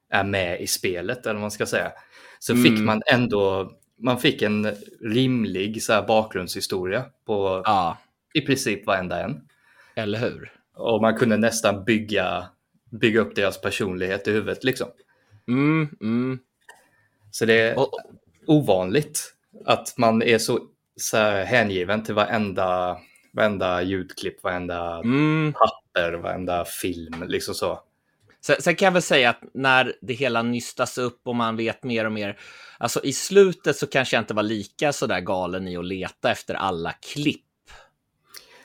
är med i spelet, eller vad man ska säga, så mm. fick man ändå man fick en rimlig så här, bakgrundshistoria på ja. i princip varenda en. Eller hur? Och man kunde nästan bygga, bygga upp deras personlighet i huvudet liksom. Mm, mm. Så det är och, ovanligt att man är så, så här, hängiven till varenda, varenda ljudklipp, varenda mm. papper, varenda film. Liksom så. Sen, sen, kan jag väl säga att när det hela nystas upp och man vet mer och mer, alltså i slutet så kanske jag inte var lika så där galen i att leta efter alla klipp.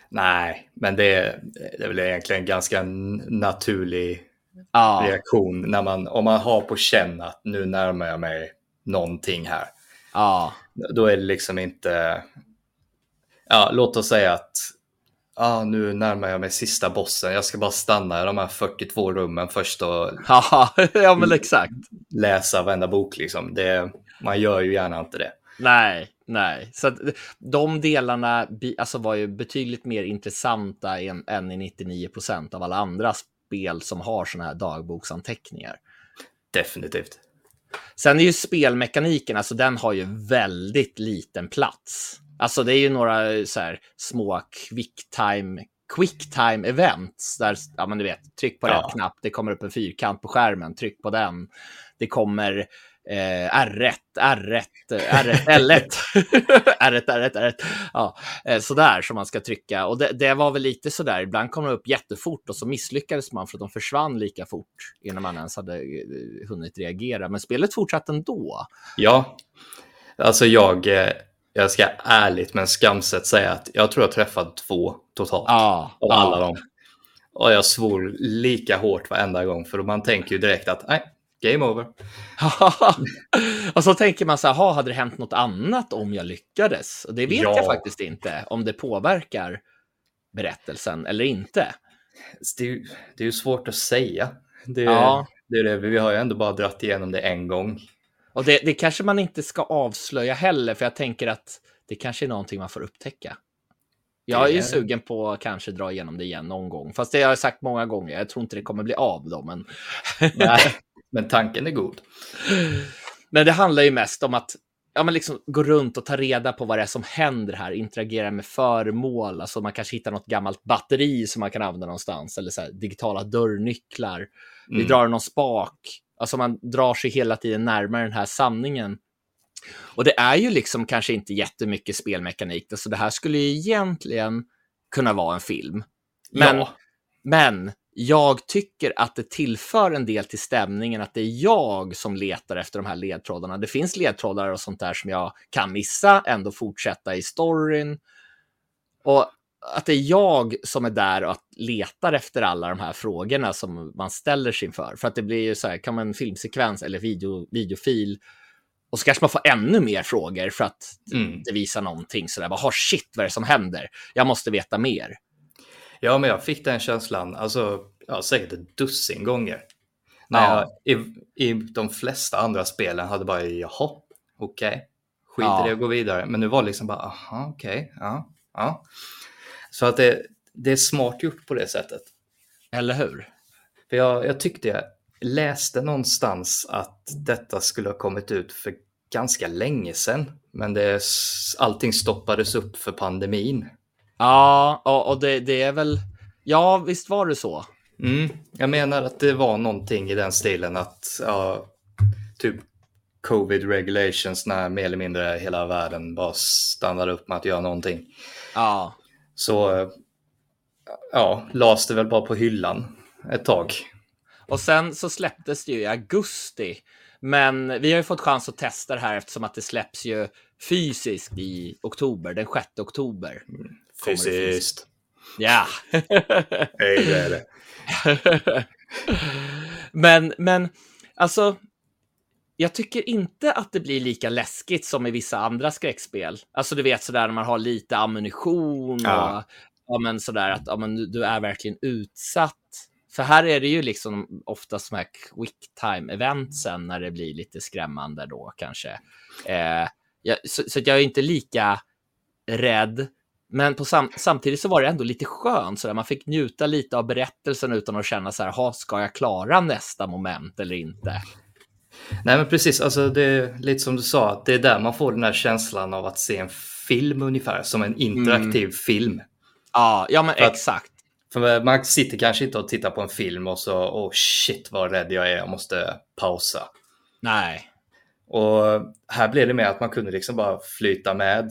Nej, men det är, det är väl egentligen en ganska naturlig ja. reaktion när man, om man har på känn att nu närmar jag mig någonting här. Ja. Då är det liksom inte, ja, låt oss säga att ah, nu närmar jag mig sista bossen. Jag ska bara stanna i de här 42 rummen först och [LAUGHS] ja, men exakt. läsa varenda bok. Liksom. Det, man gör ju gärna inte det. Nej, nej. Så att de delarna alltså, var ju betydligt mer intressanta än, än i 99 procent av alla andra spel som har sådana här dagboksanteckningar. Definitivt. Sen är ju spelmekaniken, alltså den har ju väldigt liten plats. Alltså det är ju några så här små quicktime quicktime events där, ja men du vet, tryck på ja. rätt knapp, det kommer upp en fyrkant på skärmen, tryck på den. Det kommer eh, R1, R1, R1, L1, R1, R1, R1. Ja, eh, sådär som man ska trycka. Och det, det, var väl lite sådär, ibland kom det upp jättefort och så misslyckades man för att de försvann lika fort innan man ens hade eh, hunnit reagera. Men spelet fortsatte ändå. Ja, alltså jag eh, jag ska ärligt men skamset säga att jag tror jag träffat två totalt ah, av ah. alla dem. Och jag svor lika hårt varenda gång för man tänker ju direkt att nej, game over. [LAUGHS] och så tänker man så här, hade det hänt något annat om jag lyckades? Och det vet ja. jag faktiskt inte, om det påverkar berättelsen eller inte. Det är ju, det är ju svårt att säga. Det, ja. det är det, vi har ju ändå bara dratt igenom det en gång. Och det, det kanske man inte ska avslöja heller, för jag tänker att det kanske är någonting man får upptäcka. Jag är ju sugen på att kanske dra igenom det igen någon gång, fast det har jag sagt många gånger. Jag tror inte det kommer bli av då, men... Nej, [LAUGHS] men tanken är god. Men det handlar ju mest om att ja, men liksom gå runt och ta reda på vad det är som händer här, interagera med föremål, alltså man kanske hittar något gammalt batteri som man kan använda någonstans, eller så här, digitala dörrnycklar. Vi mm. drar någon spak, Alltså man drar sig hela tiden närmare den här sanningen. Och det är ju liksom kanske inte jättemycket spelmekanik, alltså det här skulle ju egentligen kunna vara en film. Men, ja. men jag tycker att det tillför en del till stämningen att det är jag som letar efter de här ledtrådarna. Det finns ledtrådar och sånt där som jag kan missa, ändå fortsätta i storyn. Och att det är jag som är där och letar efter alla de här frågorna som man ställer sig inför. För att det blir ju så här, kan man en filmsekvens eller video, videofil och så kanske man får ännu mer frågor för att mm. det visar någonting sådär. Vad har shit, vad är det som händer? Jag måste veta mer. Ja, men jag fick den känslan. Alltså, ja, säkert ett dussin gånger. När Ja. jag i, i de flesta andra spelen hade bara, jaha, okej, skit Ja. i det och gå vidare. Men nu var det liksom bara, aha, okej, ja, ja. Så att det, det är smart gjort på det sättet. Eller hur? För jag, jag tyckte jag läste någonstans att detta skulle ha kommit ut för ganska länge sedan. Men det, allting stoppades upp för pandemin. Ja, och, det, det är väl... Ja, visst var det så. Mm, jag menar att det var någonting i den stilen att ja, typ covid regulations när mer eller mindre hela världen bara stannade upp med att göra någonting. Ja, Så ja, lades det väl bara på hyllan ett tag. och sen så släpptes det ju i augusti. Men vi har ju fått chans att testa det här eftersom att det släpps ju fysiskt i oktober, den 6 oktober. Kommer det Fysiskt. Ja. [LAUGHS] Hej, det är det. [LAUGHS] men, men alltså, jag tycker inte att det blir lika läskigt som i vissa andra skräckspel. Alltså, du vet sådär när man har lite ammunition Ja. och ja, men sådär att ja, men du, är verkligen utsatt. För här är det ju liksom oftast de här quick time eventsen när det blir lite skrämmande då kanske. Eh, jag, så, så jag är inte lika rädd. Men på sam samtidigt så var det ändå lite skönt, så där man fick njuta lite av berättelsen utan att känna så här, "Ha, ska jag klara nästa moment eller inte? Nej men precis, alltså det är lite som du sa, att det är där man får den här känslan av att se en film ungefär, som en interaktiv film. Ja, ja men För att- exakt. För man sitter kanske inte och tittar på en film och så, oh shit vad rädd jag är, jag måste pausa. Nej. Och här blev det mer att man kunde liksom bara flyta med.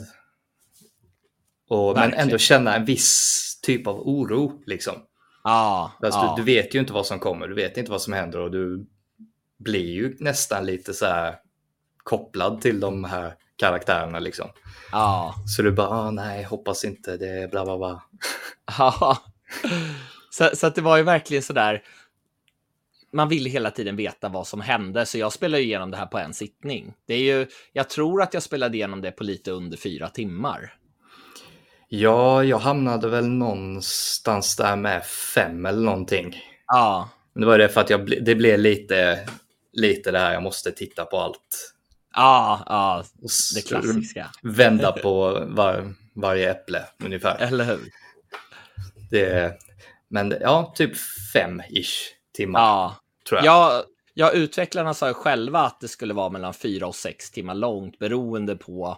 Och, men ändå känna en viss typ av oro. Liksom. Ja, Fast ja. du, du vet ju inte vad som kommer, du vet inte vad som händer och du blir ju nästan lite så här kopplad till de här karaktärerna. Liksom. ja. Så du bara, ah, nej, hoppas inte, det är bla bla bla. Ja. Så, så att det var ju verkligen så där. Man ville hela tiden veta vad som hände, så jag spelade igenom det här på en sittning. Det är ju, jag tror att jag spelade igenom det på lite under fyra timmar. Ja, jag hamnade väl någonstans där med fem eller någonting. Ja, Men det var det för att jag, det blev lite, lite det här, jag måste titta på allt. ja, Och s- det klassiska. Vända på var, varje äpple ungefär. Eller hur? Det, men ja, typ fem-ish timmar Ja, tror jag. ja, ja, utvecklarna sa själva att det skulle vara mellan fyra och sex timmar långt beroende på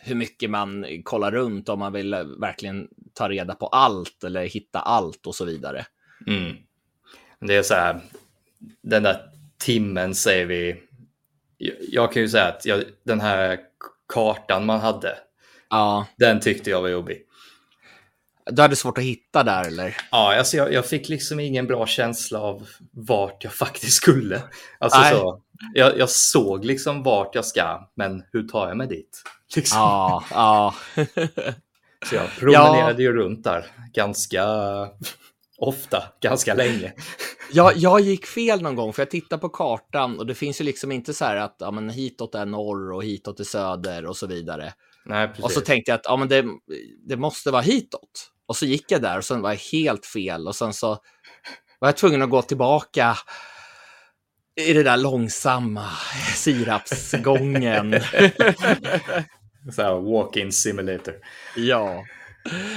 hur mycket man kollar runt om man vill verkligen ta reda på allt eller hitta allt och så vidare. Mm. Det är så här, den där timmen säger vi. Jag, kan ju säga att jag, den här kartan man hade, Ja, den tyckte jag var jobbig. du hade svårt att hitta där eller? Ja, alltså jag, jag fick liksom ingen bra känsla av vart jag [LAUGHS] faktiskt skulle. Alltså Nej. så, jag, jag såg liksom vart jag ska, men hur tar jag mig dit? [LAUGHS] Liksom. Ja, ja. Så jag promenerade ju runt där ganska ofta, ganska länge. [LAUGHS] Jag, jag gick fel någon gång för jag tittade på kartan och det finns ju liksom inte så här att ja, men hitåt är norr och hitåt är söder och så vidare. Nej, precis. Och så tänkte jag att ja, men det, det måste vara hitåt. Och så gick jag där och sen var jag helt fel och sen så var jag tvungen att gå tillbaka i det där långsamma sirapsgången. [LAUGHS] Så här, walk-in simulator. ja.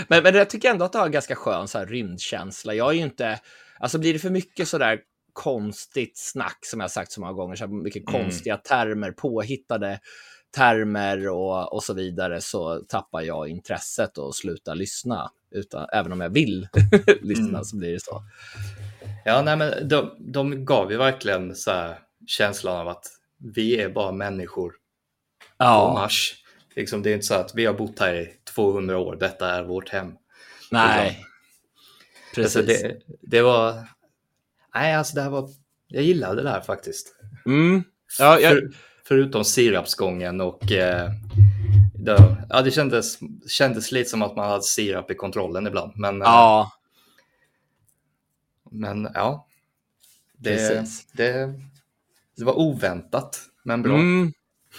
Men, men jag tycker ändå att det har en ganska skön så här, rymdkänsla. Jag är ju inte, alltså blir det för mycket så där konstigt snack som jag sagt så många gånger, så mycket Mm. konstiga termer, påhittade termer och, och så vidare, så tappar jag intresset och slutar lyssna. Utan, även om jag vill [LAUGHS] lyssna Mm. så blir det så. Ja, nej, men de, de gav ju verkligen så här känslan av att vi är bara människor på Ja, Mars. Liksom, det är inte så att vi har bott här i 200 år, detta är vårt hem. nej. Alltså, Precis. det, det var... Nej, alltså det här var... Jag gillade det där faktiskt. Mm. Ja, jag, För, förutom sirapsgången och... Eh, det, ja, det kändes, kändes lite som att man hade sirap i kontrollen ibland. Men, eh, ja, men ja. Det, det, det var oväntat, men bra. Mm.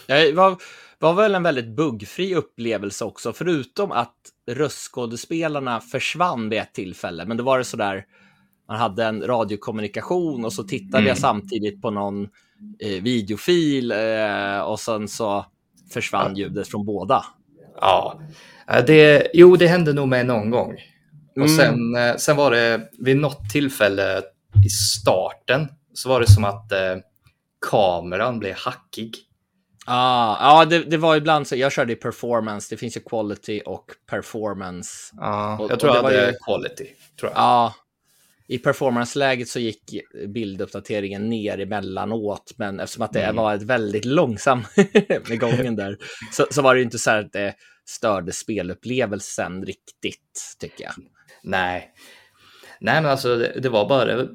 Det var, var väl en väldigt buggfri upplevelse också, förutom att röstskådespelarna försvann vid ett tillfälle. Men då var det sådär, man hade en radiokommunikation och så tittade Mm. jag samtidigt på någon eh, videofil eh, och sen så försvann ljudet från båda. Ja, Eh, det, jo, det hände nog med någon gång. Och Mm. sen, eh, sen var det vid något tillfälle i starten så var det som att eh, kameran blev hackig. Ah, ja, det, det var ibland så. Jag körde i performance. Det finns ju quality och performance. Ja, Och- jag tror och det jag var hade ju- quality. Tror jag. Ja, i performance-läget så gick bilduppdateringen ner emellanåt, men eftersom att det Mm. var ett väldigt långsam [LAUGHS] med gången där, så, så var det ju inte så att det störde spelupplevelsen riktigt, tycker jag. Nej. Nej, men alltså det, det var bara det,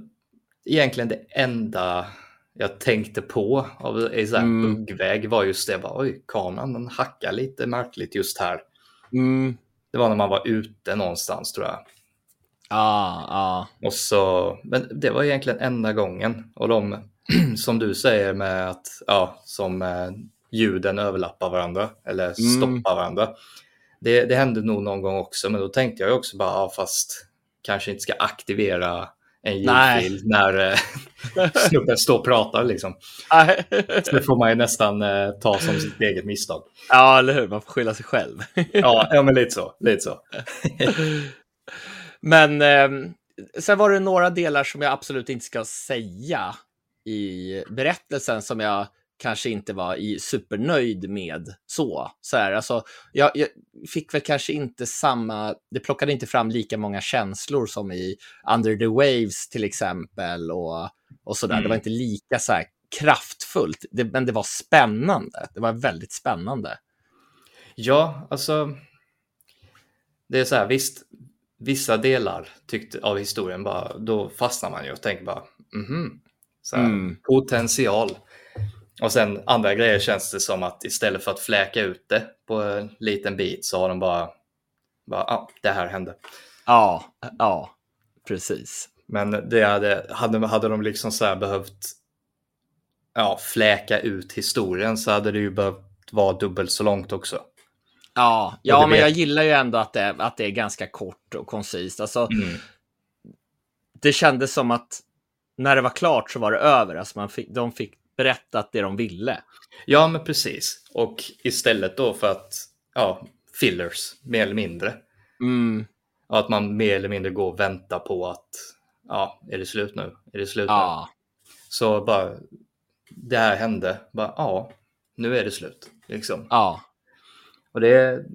egentligen det enda jag tänkte på av i så här Mm. buggväg var just det. Bara, Oj, kameran den hackar lite märkligt just här. Mm. Det var när man var ute någonstans tror jag. Ja, ja. Och så, men det var egentligen enda gången. Och de, [CLEARS THROAT] som du säger med att, ja, som eh, ljuden överlappar varandra eller Mm. stoppar varandra. Det, det hände nog någon gång också, men då tänkte jag också bara, ja, fast kanske inte ska aktivera en Nej. ljudfil när eh, [LAUGHS] snubben står och pratar liksom. Så det får man ju nästan eh, ta som sitt eget misstag. ja, eller hur? Man får skylla sig själv. Ja, ja men lite så. Lite så. [LAUGHS] Men eh, sen var det några delar som jag absolut inte ska säga i berättelsen som jag kanske inte var i supernöjd med så. så här, alltså, jag, jag fick väl kanske inte samma, det plockade inte fram lika många känslor som i Under the Waves till exempel och, och sådär. Mm. Det var inte lika så här kraftfullt, det, men det var spännande. Det var väldigt spännande. Ja, alltså. Det är så här, visst, vissa delar tyckte, av historien bara, då fastnar man ju och tänker bara, mhm, Mm. potential. Och sen andra grejer känns det som att istället för att fläka ut det på en liten bit så har de bara, bara ah, det här hände. Ja, ja, precis. Men det hade, hade, hade de liksom så här behövt ja, fläka ut historien så hade det ju behövt vara dubbelt så långt också. Ja, Ja, ja men jag gillar ju ändå att det, att det är ganska kort och koncist. Alltså, Mm. det kändes som att när det var klart så var det över. Alltså man fick, de fick berättat det de ville. Ja, men precis. Och istället då för att, ja, fillers, mer eller mindre. Mm, att man mer eller mindre går och väntar på att, ja, är det slut nu? Är det slut nu? ja, Så bara, det här hände, bara, ja, nu är det slut. Liksom. ja. Och det,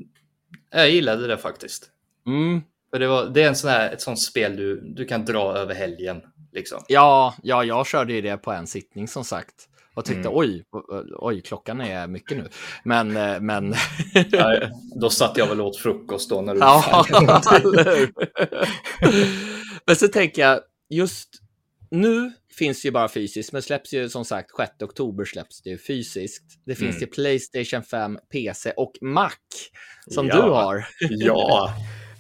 jag gillade det faktiskt. Mm, För det, var, det är en sån här, ett sånt spel du, du kan dra över helgen. Liksom. ja, ja, jag körde ju det på en sittning som sagt. Och tyckte Mm. oj, oj, klockan är mycket nu. Men, eh, men. [LAUGHS] Ja, Då satt jag väl åt frukost då när du Ja? [LAUGHS] [LAUGHS] Men så tänker jag, just nu finns det ju bara fysiskt, men släpps ju som sagt 6 oktober släpps det ju fysiskt. Det finns Mm. till Playstation 5, PC och Mac som Ja. du har. Ja,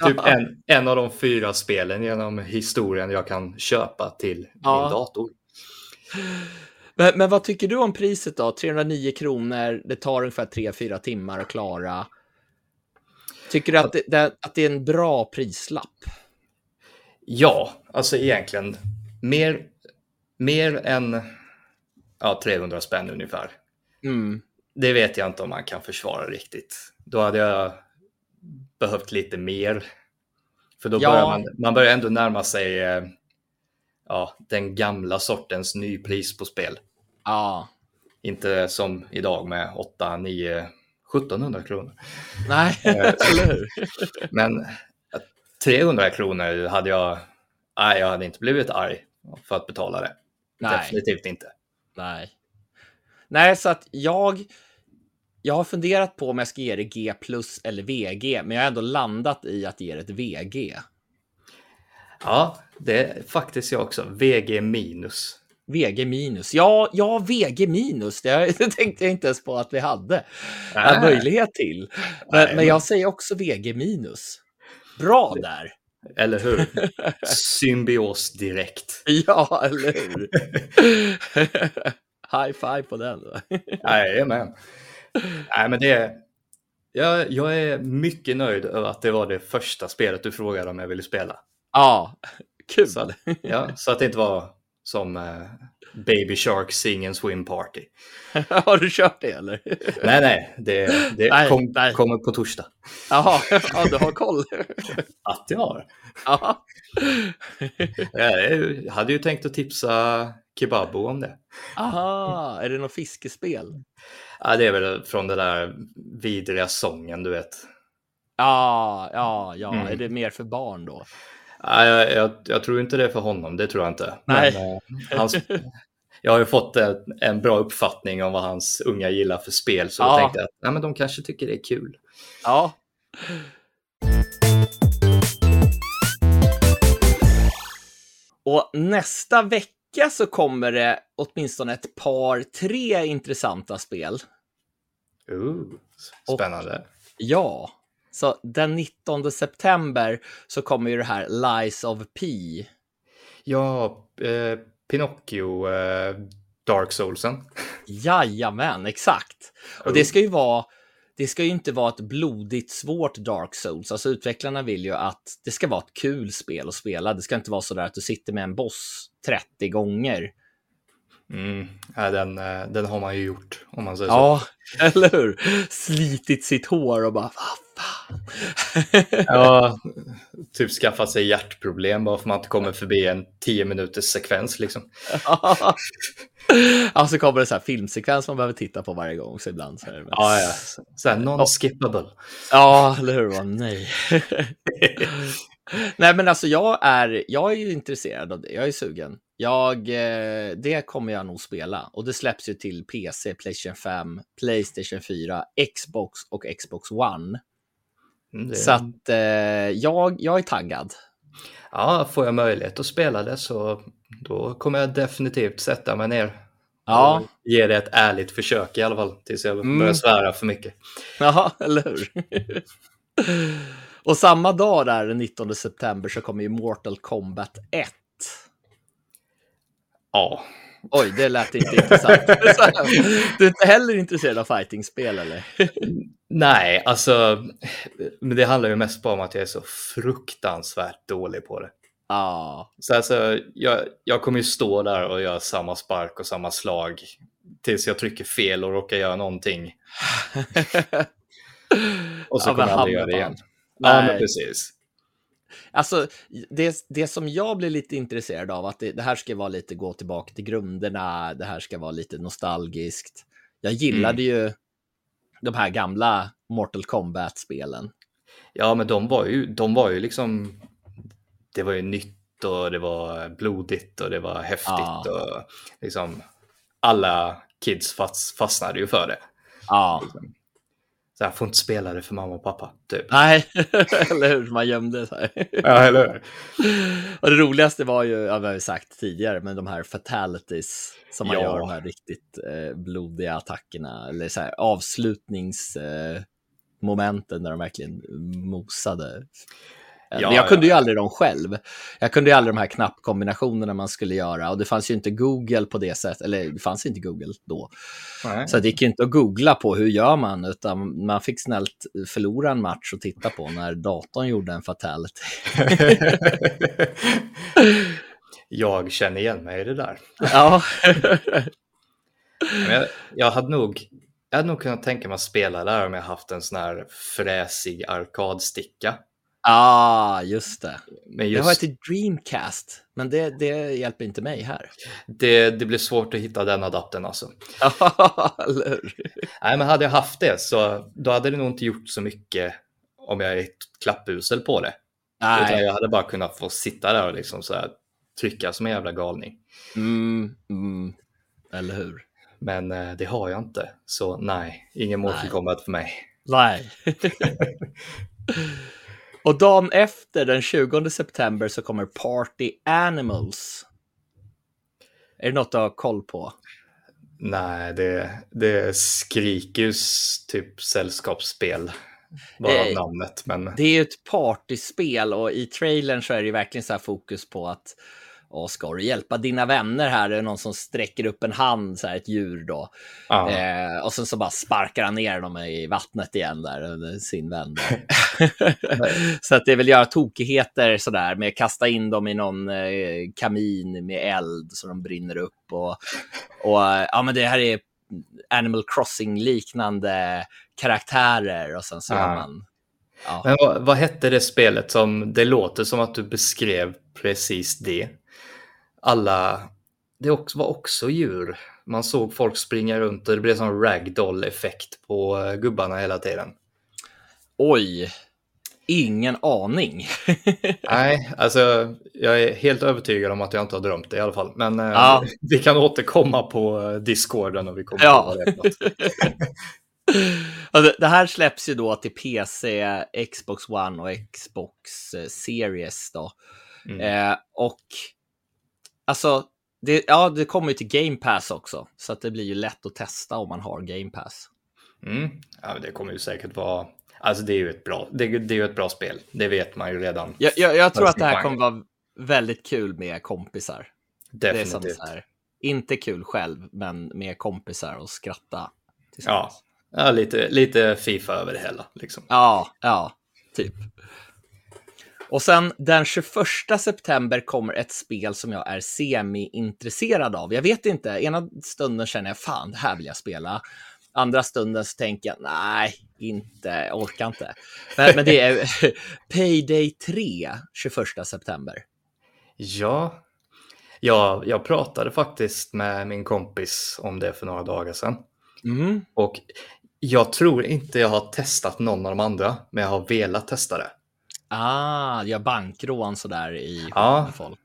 typ en, en av de fyra spelen genom historien jag kan köpa till Ja. min dator. Men, men vad tycker du om priset då? 309 kronor, det tar ungefär 3-4 timmar att klara. Tycker du att det, det, att det är en bra prislapp? Ja, alltså egentligen mer, mer än ja, 300 spänn ungefär. Mm. Det vet jag inte om man kan försvara riktigt. Då hade jag behövt lite mer. För då Ja. börjar man, man börjar ändå närma sig eh, ja, den gamla sortens nypris på spel. Ja. Inte som idag med 8, 9, 1700 kronor. Nej, [LAUGHS] Eh. eller hur? Men 300 kronor hade jag, nej, jag hade inte blivit arg för att betala det. Nej. Definitivt inte. Nej. Nej, så att jag, jag har funderat på om jag ska ge det G plus eller VG, men jag har ändå landat i att ge det ett VG. Ja, det är faktiskt jag också. VG minus. VG minus. Ja, ja, VG minus. [LAUGHS] Det, tänkte jag inte ens på att vi hade en möjlighet till. Men, Nej, men jag säger också VG minus. Bra där. Eller hur? [LAUGHS] Symbios direkt. Ja, eller hur? [LAUGHS] High five på den. Jajamän. Nej, men det. Jag, jag är mycket nöjd över att det var det första spelet du frågade om jag ville spela. Ja, Kul! Så, ja, så att det inte var som eh, Baby Shark Sing and Swim Party. [LAUGHS] Har du kört det eller? nej, nej, det, det nej, kom, nej. kommer på torsdag. Jaha, ja, du har koll. [LAUGHS] att jag har. Ja. jag hade ju tänkt att tipsa Kebabo om det. Aha, är det något fiskespel? Ja, det är väl från den där vidriga sången, du vet. Ja, ja, ja. Mm. Är det mer för barn då? Ja, jag, jag, jag, tror inte det är för honom, det tror jag inte. Nej. Men, eh, hans, [LAUGHS] jag har ju fått en, bra uppfattning om vad hans unga gillar för spel, så ja. jag tänkte att ja, men de kanske tycker det är kul. Ja. Och nästa vecka så kommer det åtminstone ett par, tre intressanta spel. Ooh, spännande. Och, ja, så den 19 september så kommer ju det här Lies of P. Ja, eh, Pinocchio, eh, Dark Soulsen. Jajamän, exakt. Och det ska ju vara det ska ju inte vara ett blodigt svårt Dark Souls. Alltså utvecklarna vill ju att det ska vara ett kul spel att spela. Det ska inte vara så där att du sitter med en boss 30 gånger. Mm, ja, den, eh, den har man ju gjort om man säger ja, så. Ja, [LAUGHS] eller hur? Slitit sitt hår och bara, vad. [LAUGHS] ja, [LAUGHS] typ skaffat sig hjärtproblem bara för att man inte kommer förbi en 10 minuters sekvens liksom. [LAUGHS] ja, så kommer det så här filmsekvens man behöver titta på varje gång. Så ibland så är det mest... Ja, ja. Så här non-skippable. Ja, eller hur? Nej. Nej, men alltså jag är, jag är ju intresserad av det. Jag är sugen. Jag, eh, det kommer jag nog spela och det släpps ju till PC, Playstation 5, Playstation 4, Xbox och Xbox One. Mm. Så att eh, jag, jag är taggad. Ja, får jag möjlighet att spela det så då kommer jag definitivt sätta mig ner. Ja. Ge det ett ärligt försök i alla fall tills jag mm. börjar svära för mycket. Ja, eller hur? och samma dag där, den 19 september, så kommer ju Mortal Kombat 1. Ja. Oj, det lät inte intressant. [LAUGHS] Du är inte heller intresserad av fightingspel eller? [LAUGHS] Nej, alltså, men det handlar ju mest bara om att jag är så fruktansvärt dålig på det. Ja. Så alltså, jag, jag kommer ju stå där och göra samma spark och samma slag tills jag trycker fel och råkar göra någonting. [LAUGHS] och så ja, kommer jag aldrig göra det igen. Nej. Ja, men precis. Alltså, det, det som jag blir lite intresserad av, att det, det, här ska vara lite gå tillbaka till grunderna, det här ska vara lite nostalgiskt. Jag gillade mm. ju de här gamla Mortal Kombat-spelen. Ja, men de var ju, de var ju liksom, det var ju nytt och det var blodigt och det var häftigt ja. och liksom alla kids fastnade ju för det. Ja. Liksom. Så jag får inte spela det för mamma och pappa. Typ. Nej, [LAUGHS] eller hur? Man gömde sig. ja, eller hur? [LAUGHS] Och det roligaste var ju, ja, vi har ju sagt tidigare, men de här fatalities som man ja. gör, de här riktigt eh, blodiga attackerna, eller så här, avslutningsmomenten eh, där de verkligen mosade Ja, men jag kunde ju aldrig dem själv. Jag kunde ju aldrig de här knappkombinationerna man skulle göra och det fanns ju inte Google på det sättet, eller det fanns inte Google då. Nej. Så det gick ju inte att googla på hur gör man, utan man fick snällt förlora en match och titta på när datorn gjorde en fatality. [LAUGHS] jag känner igen mig i det där. Ja. [LAUGHS] jag, jag hade nog jag hade nog kunnat tänka mig att spela där om jag haft en sån här fräsig arkadsticka. Ah, just det. Men just... Jag har ett Dreamcast, men det, det hjälper inte mig här. Det, det blir svårt att hitta den adaptern alltså. [LAUGHS] Nej, men hade jag haft det så då hade det nog inte gjort så mycket om jag är ett klappusel på det. Nej. Utan jag hade bara kunnat få sitta där och liksom så här, trycka som en jävla galning. Mm, mm. Eller hur? Men eh, det har jag inte, så nej, ingen Mortal Kombat för mig. Nej. [LAUGHS] [LAUGHS] Och dagen efter, den 20 september, så kommer Party Animals. Är det något du har koll på? Nej, det, det skriker ju typ sällskapsspel. Bara eh, namnet. Men... Det är ju ett partyspel och i trailern så är det ju verkligen så här fokus på att och ska du hjälpa dina vänner här? Det är någon som sträcker upp en hand, så här, ett djur då. Eh, och sen så bara sparkar han ner dem i vattnet igen där, sin vän. Där. [LAUGHS] så att det vill göra tokigheter sådär med att kasta in dem i någon eh, kamin med eld så de brinner upp. Och, och ja, men det här är Animal Crossing-liknande karaktärer och sen så gör man... Ja. Men vad, vad hette det spelet som, det låter som att du beskrev precis det. Alla, det var också djur. Man såg folk springa runt och det blev sån ragdoll-effekt på eh, gubbarna hela tiden. Oj, ingen aning. [LAUGHS] Nej, alltså jag är helt övertygad om att jag inte har drömt det i alla fall. Men eh, Ja. [LAUGHS] vi kan återkomma på eh, Discorden och vi kommer Ja. på vad. [LAUGHS] Ja, det, här släpps ju då till PC, Xbox One och Xbox eh, Series då. Mm. Eh, och alltså, det, ja, det kommer ju till Game Pass också, så att det blir ju lätt att testa om man har Game Pass. Mm. Ja, det kommer ju säkert vara... Alltså det är ju ett bra, det, det är ett bra spel. Det vet man ju redan. Jag, jag, jag tror att det här kommer vara väldigt kul med kompisar. Det är som Definitivt. här, inte kul själv, men med kompisar och skratta. Ja, tillsammans. ja lite, lite Fifa över det hela. Liksom. Ja, ja, typ. Och sen den 21 september kommer ett spel som jag är semi-intresserad av. Jag vet inte, ena stunden känner jag fan, det här vill jag spela. Andra stunden så tänker jag, nej, inte, orkar inte. Men, men det är [LAUGHS] Payday 3, 21 september. Ja, ja, jag pratade faktiskt med min kompis om det för några dagar sedan. Mm. Och jag tror inte jag har testat någon av de andra, men jag har velat testa det. Ah, jag bankrån sådär i Ja. folk.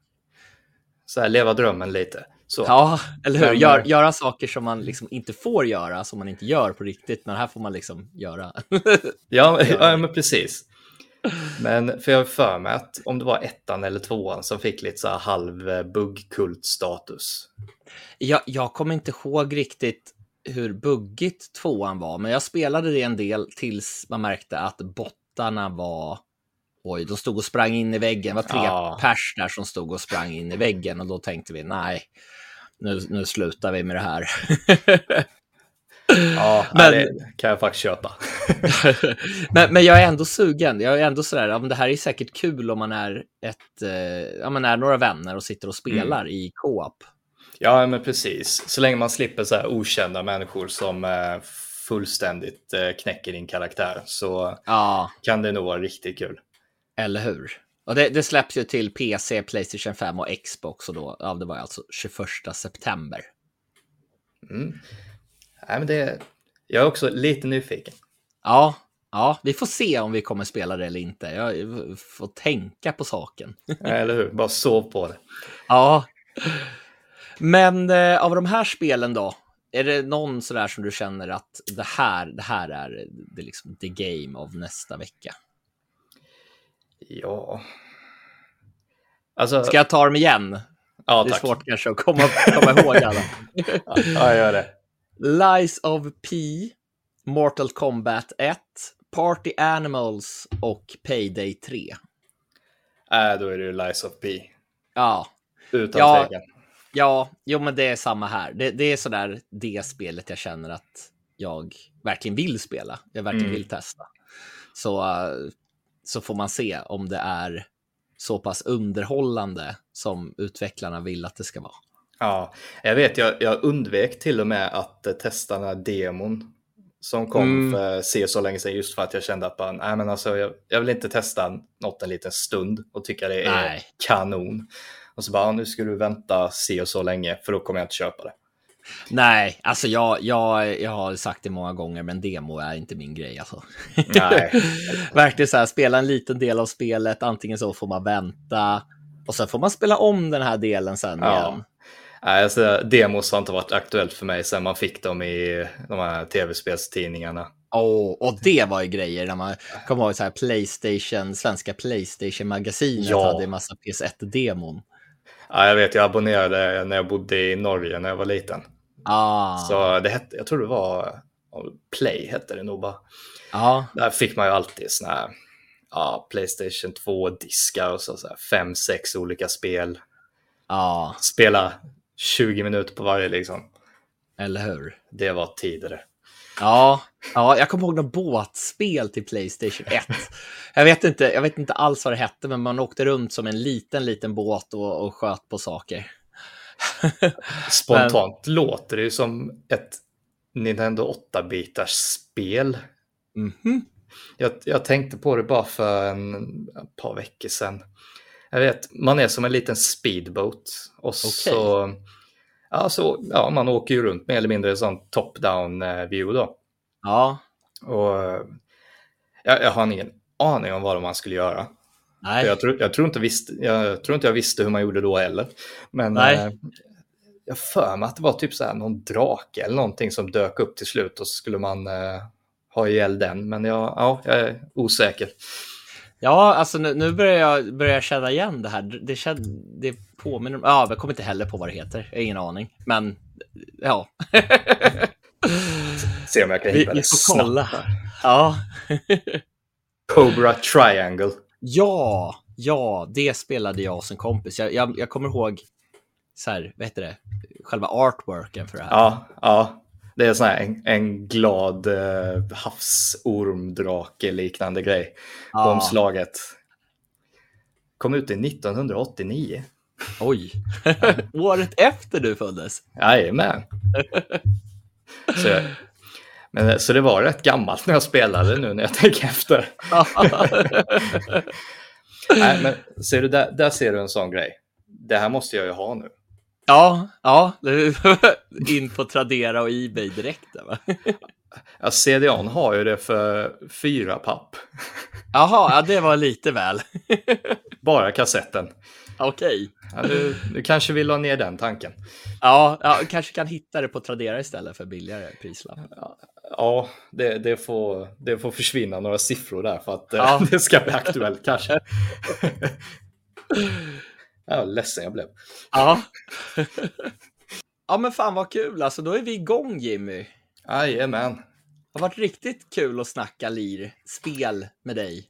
Så här, leva drömmen lite. Så. Ja, eller hur? Gör, eh, göra saker som man liksom inte får göra, som man inte gör på riktigt, men här får man liksom göra. [LAUGHS] Ja, [LAUGHS] ja, men precis. Men för jag har för mig att om det var ettan eller tvåan som fick lite så här halv eh, buggkult-status. Jag, jag kommer inte ihåg riktigt hur buggigt tvåan var, men jag spelade det en del tills man märkte att bottarna var... Oj, de stod och sprang in i väggen. Det var tre Ja. pers där som stod och sprang in i väggen och då tänkte vi nej, nu, nu slutar vi med det här. Ja, Men- det kan jag faktiskt köpa. [LAUGHS] men, men jag är ändå sugen. Jag är ändå sådär, ja, men det här är säkert kul om man är, ett, eh, ja, man är några vänner och sitter och spelar i co-op. Ja, men precis. Så länge man slipper så här okända människor som eh, fullständigt eh, knäcker din karaktär så Ja, kan det nog vara riktigt kul. Eller hur? Och det, det släpps ju till PC, Playstation 5 och Xbox och då, ja, det var alltså 21 september. Mm. Nej, men det, jag är också lite nyfiken. Ja, ja, vi får se om vi kommer spela det eller inte. Jag får tänka på saken. Eller hur? Bara sov på det. Ja, men eh, av de här spelen då, är det någon sådär som du känner att det här, det här är det liksom the game av nästa vecka? Ja. Alltså, Ska jag ta dem igen? ja, det är tack. svårt kanske att komma, komma ihåg alla. [LAUGHS] Ja, jag gör det. Lies of P, Mortal Kombat 1, Party Animals och Payday 3. Äh, då är det ju Lies of P. Ja, Utan Ja. tvekan. ja, jo men det är samma här. Det, det är sådär det spelet jag känner att jag verkligen vill spela. Jag verkligen Mm. vill testa. Så, eh, så får man se om det är så pass underhållande som utvecklarna vill att det ska vara. Ja, jag vet, jag, jag undvek till och med att eh, testa den här demon som kom Mm. för se så länge sedan just för att jag kände att bara, nej, men alltså, jag, jag vill inte testa något en liten stund och tycka det är Nej. kanon. Och så bara, nu ska du vänta se och så länge för då kommer jag inte köpa det. Nej, alltså jag, jag, jag har sagt det många gånger, men demo är inte min grej. Alltså. Nej. [LAUGHS] Verkligen så här, spela en liten del av spelet, antingen så får man vänta och sen får man spela om den här delen sen Ja. igen. Nej, alltså, demos har inte varit aktuellt för mig sedan man fick dem i de här tv-spelstidningarna. Och, och det var ju grejer när man kommer ihåg så här Playstation, svenska Playstation-magasinet Ja. hade en massa PS1-demon. Ja, jag vet, jag abonnerade när jag bodde i Norge när jag var liten. Ah, Så det hette, jag tror det var Play hette det nog bara. ja, Där fick man ju alltid såna här ja, Playstation 2-diskar och så, så här, fem, sex olika spel. Ja. Spela 20 minuter på varje liksom. Eller hur? Det var tidigare. Ja, ja, jag kommer ihåg något båtspel till Playstation 1. [LAUGHS] Jag vet, inte, jag vet inte alls vad det hette, men man åkte runt som en liten, liten båt och, och sköt på saker. [LAUGHS] Spontant men... låter det ju som ett Nintendo 8-bitars spel. Mm -hmm. jag, jag, tänkte på det bara för en, ett par veckor sedan. Jag vet, man är som en liten speedboat och okay. så Ja, så, ja, man åker ju runt mer eller mindre sån top-down eh, view då. Ja. Och jag, jag har ingen aning om vad man skulle göra. Nej. Jag, tror, jag, tror inte visste, jag tror inte jag visste hur man gjorde då heller. Men Nej. Eh, jag för mig att det var typ så här någon drake eller någonting som dök upp till slut och så skulle man eh, ha ihjäl den. Men jag, ja, jag är osäker. Ja, alltså nu, nu, börjar, jag, börjar jag känna igen det här. Det, känner, det påminner om... Ja, jag kommer inte heller på vad det heter. Jag har ingen aning. Men, ja. [LAUGHS] Se om jag kan hitta vi, det Vi får kolla. Ja. Cobra Triangle. Ja, ja, det spelade jag som kompis. Jag, jag, jag kommer ihåg, så här, vad heter det, själva artworken för det här. Ja, ja. Det är sån här en, en glad eh, havsormdrake liknande grej ja. på omslaget. Kom ut i 1989. Oj, [LAUGHS] året efter du föddes? Jajamän. så, men, så det var rätt gammalt när jag spelade nu när jag tänker efter. [LAUGHS] Nej, men ser du, där, där ser du en sån grej. Det här måste jag ju ha nu. Ja, ja, [LAUGHS] in på Tradera och Ebay direkt. Va? Ja, CDON har ju det för fyra papp. Jaha, ja, det var lite väl. [LAUGHS] Bara kassetten. Okej. Ja, du, du kanske vill ha ner den tanken. Ja, ja, kanske kan hitta det på Tradera istället för billigare prislapp. Ja, ja det, det, får, det får försvinna några siffror där för att ja. [LAUGHS] det ska bli aktuellt kanske. [LAUGHS] Ja, ledsen jag blev. Ja. ja, men fan vad kul. Alltså, då är vi igång Jimmy. Jajamän. Det har varit riktigt kul att snacka lir, spel med dig.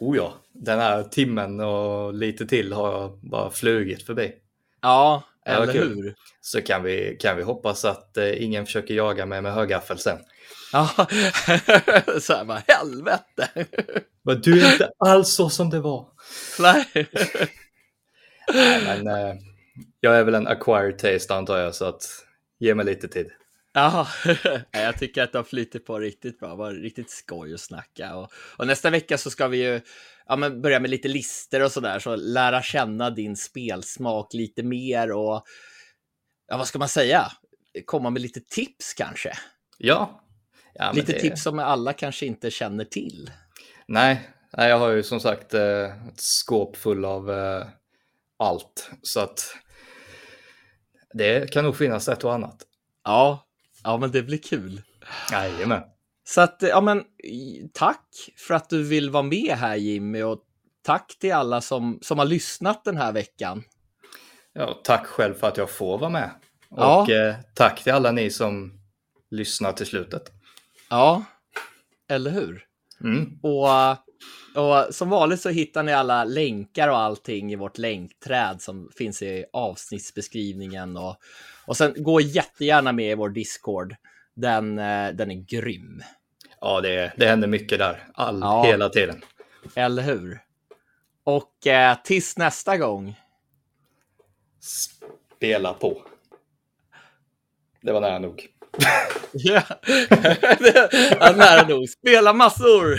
Oh ja, den här timmen och lite till har bara flugit förbi. Ja, eller hur? Så kan vi, kan vi hoppas att eh, ingen försöker jaga mig med högaffel sen. Ja, [LAUGHS] så här bara helvete. [LAUGHS] Men du är inte alls så som det var. Nej. [LAUGHS] Nej, men eh, jag är väl en acquired taste antar jag, så att ge mig lite tid. Ja, jag tycker att det har flyttit på riktigt bra. Det var riktigt skoj att snacka. Och, och nästa vecka så ska vi ju ja, men börja med lite lister och sådär, så lära känna din spelsmak lite mer och ja, vad ska man säga? Komma med lite tips kanske? Ja. ja lite det... tips som alla kanske inte känner till. Nej, Nej jag har ju som sagt eh, ett skåp full av eh, allt. Så att det kan nog finnas ett och annat. Ja, ja men det blir kul. Jajamän. Så att, ja men tack för att du vill vara med här Jimmy och tack till alla som, som har lyssnat den här veckan. Ja, tack själv för att jag får vara med. Ja. Och eh, tack till alla ni som lyssnar till slutet. Ja, eller hur? Mm. Och och som vanligt så hittar ni alla länkar och allting i vårt länkträd som finns i avsnittsbeskrivningen. Och, och sen gå jättegärna med i vår Discord. Den, eh, den är grym. Ja, det, det händer mycket där. All, ja, hela tiden. Eller hur? Och eh, tills nästa gång. Spela på. Det var nära nog. [LAUGHS] Ja, nära nog. Spela massor!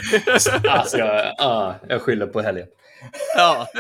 [LAUGHS] alltså, jag, ah, jag skyller på helgen. Ja. [LAUGHS]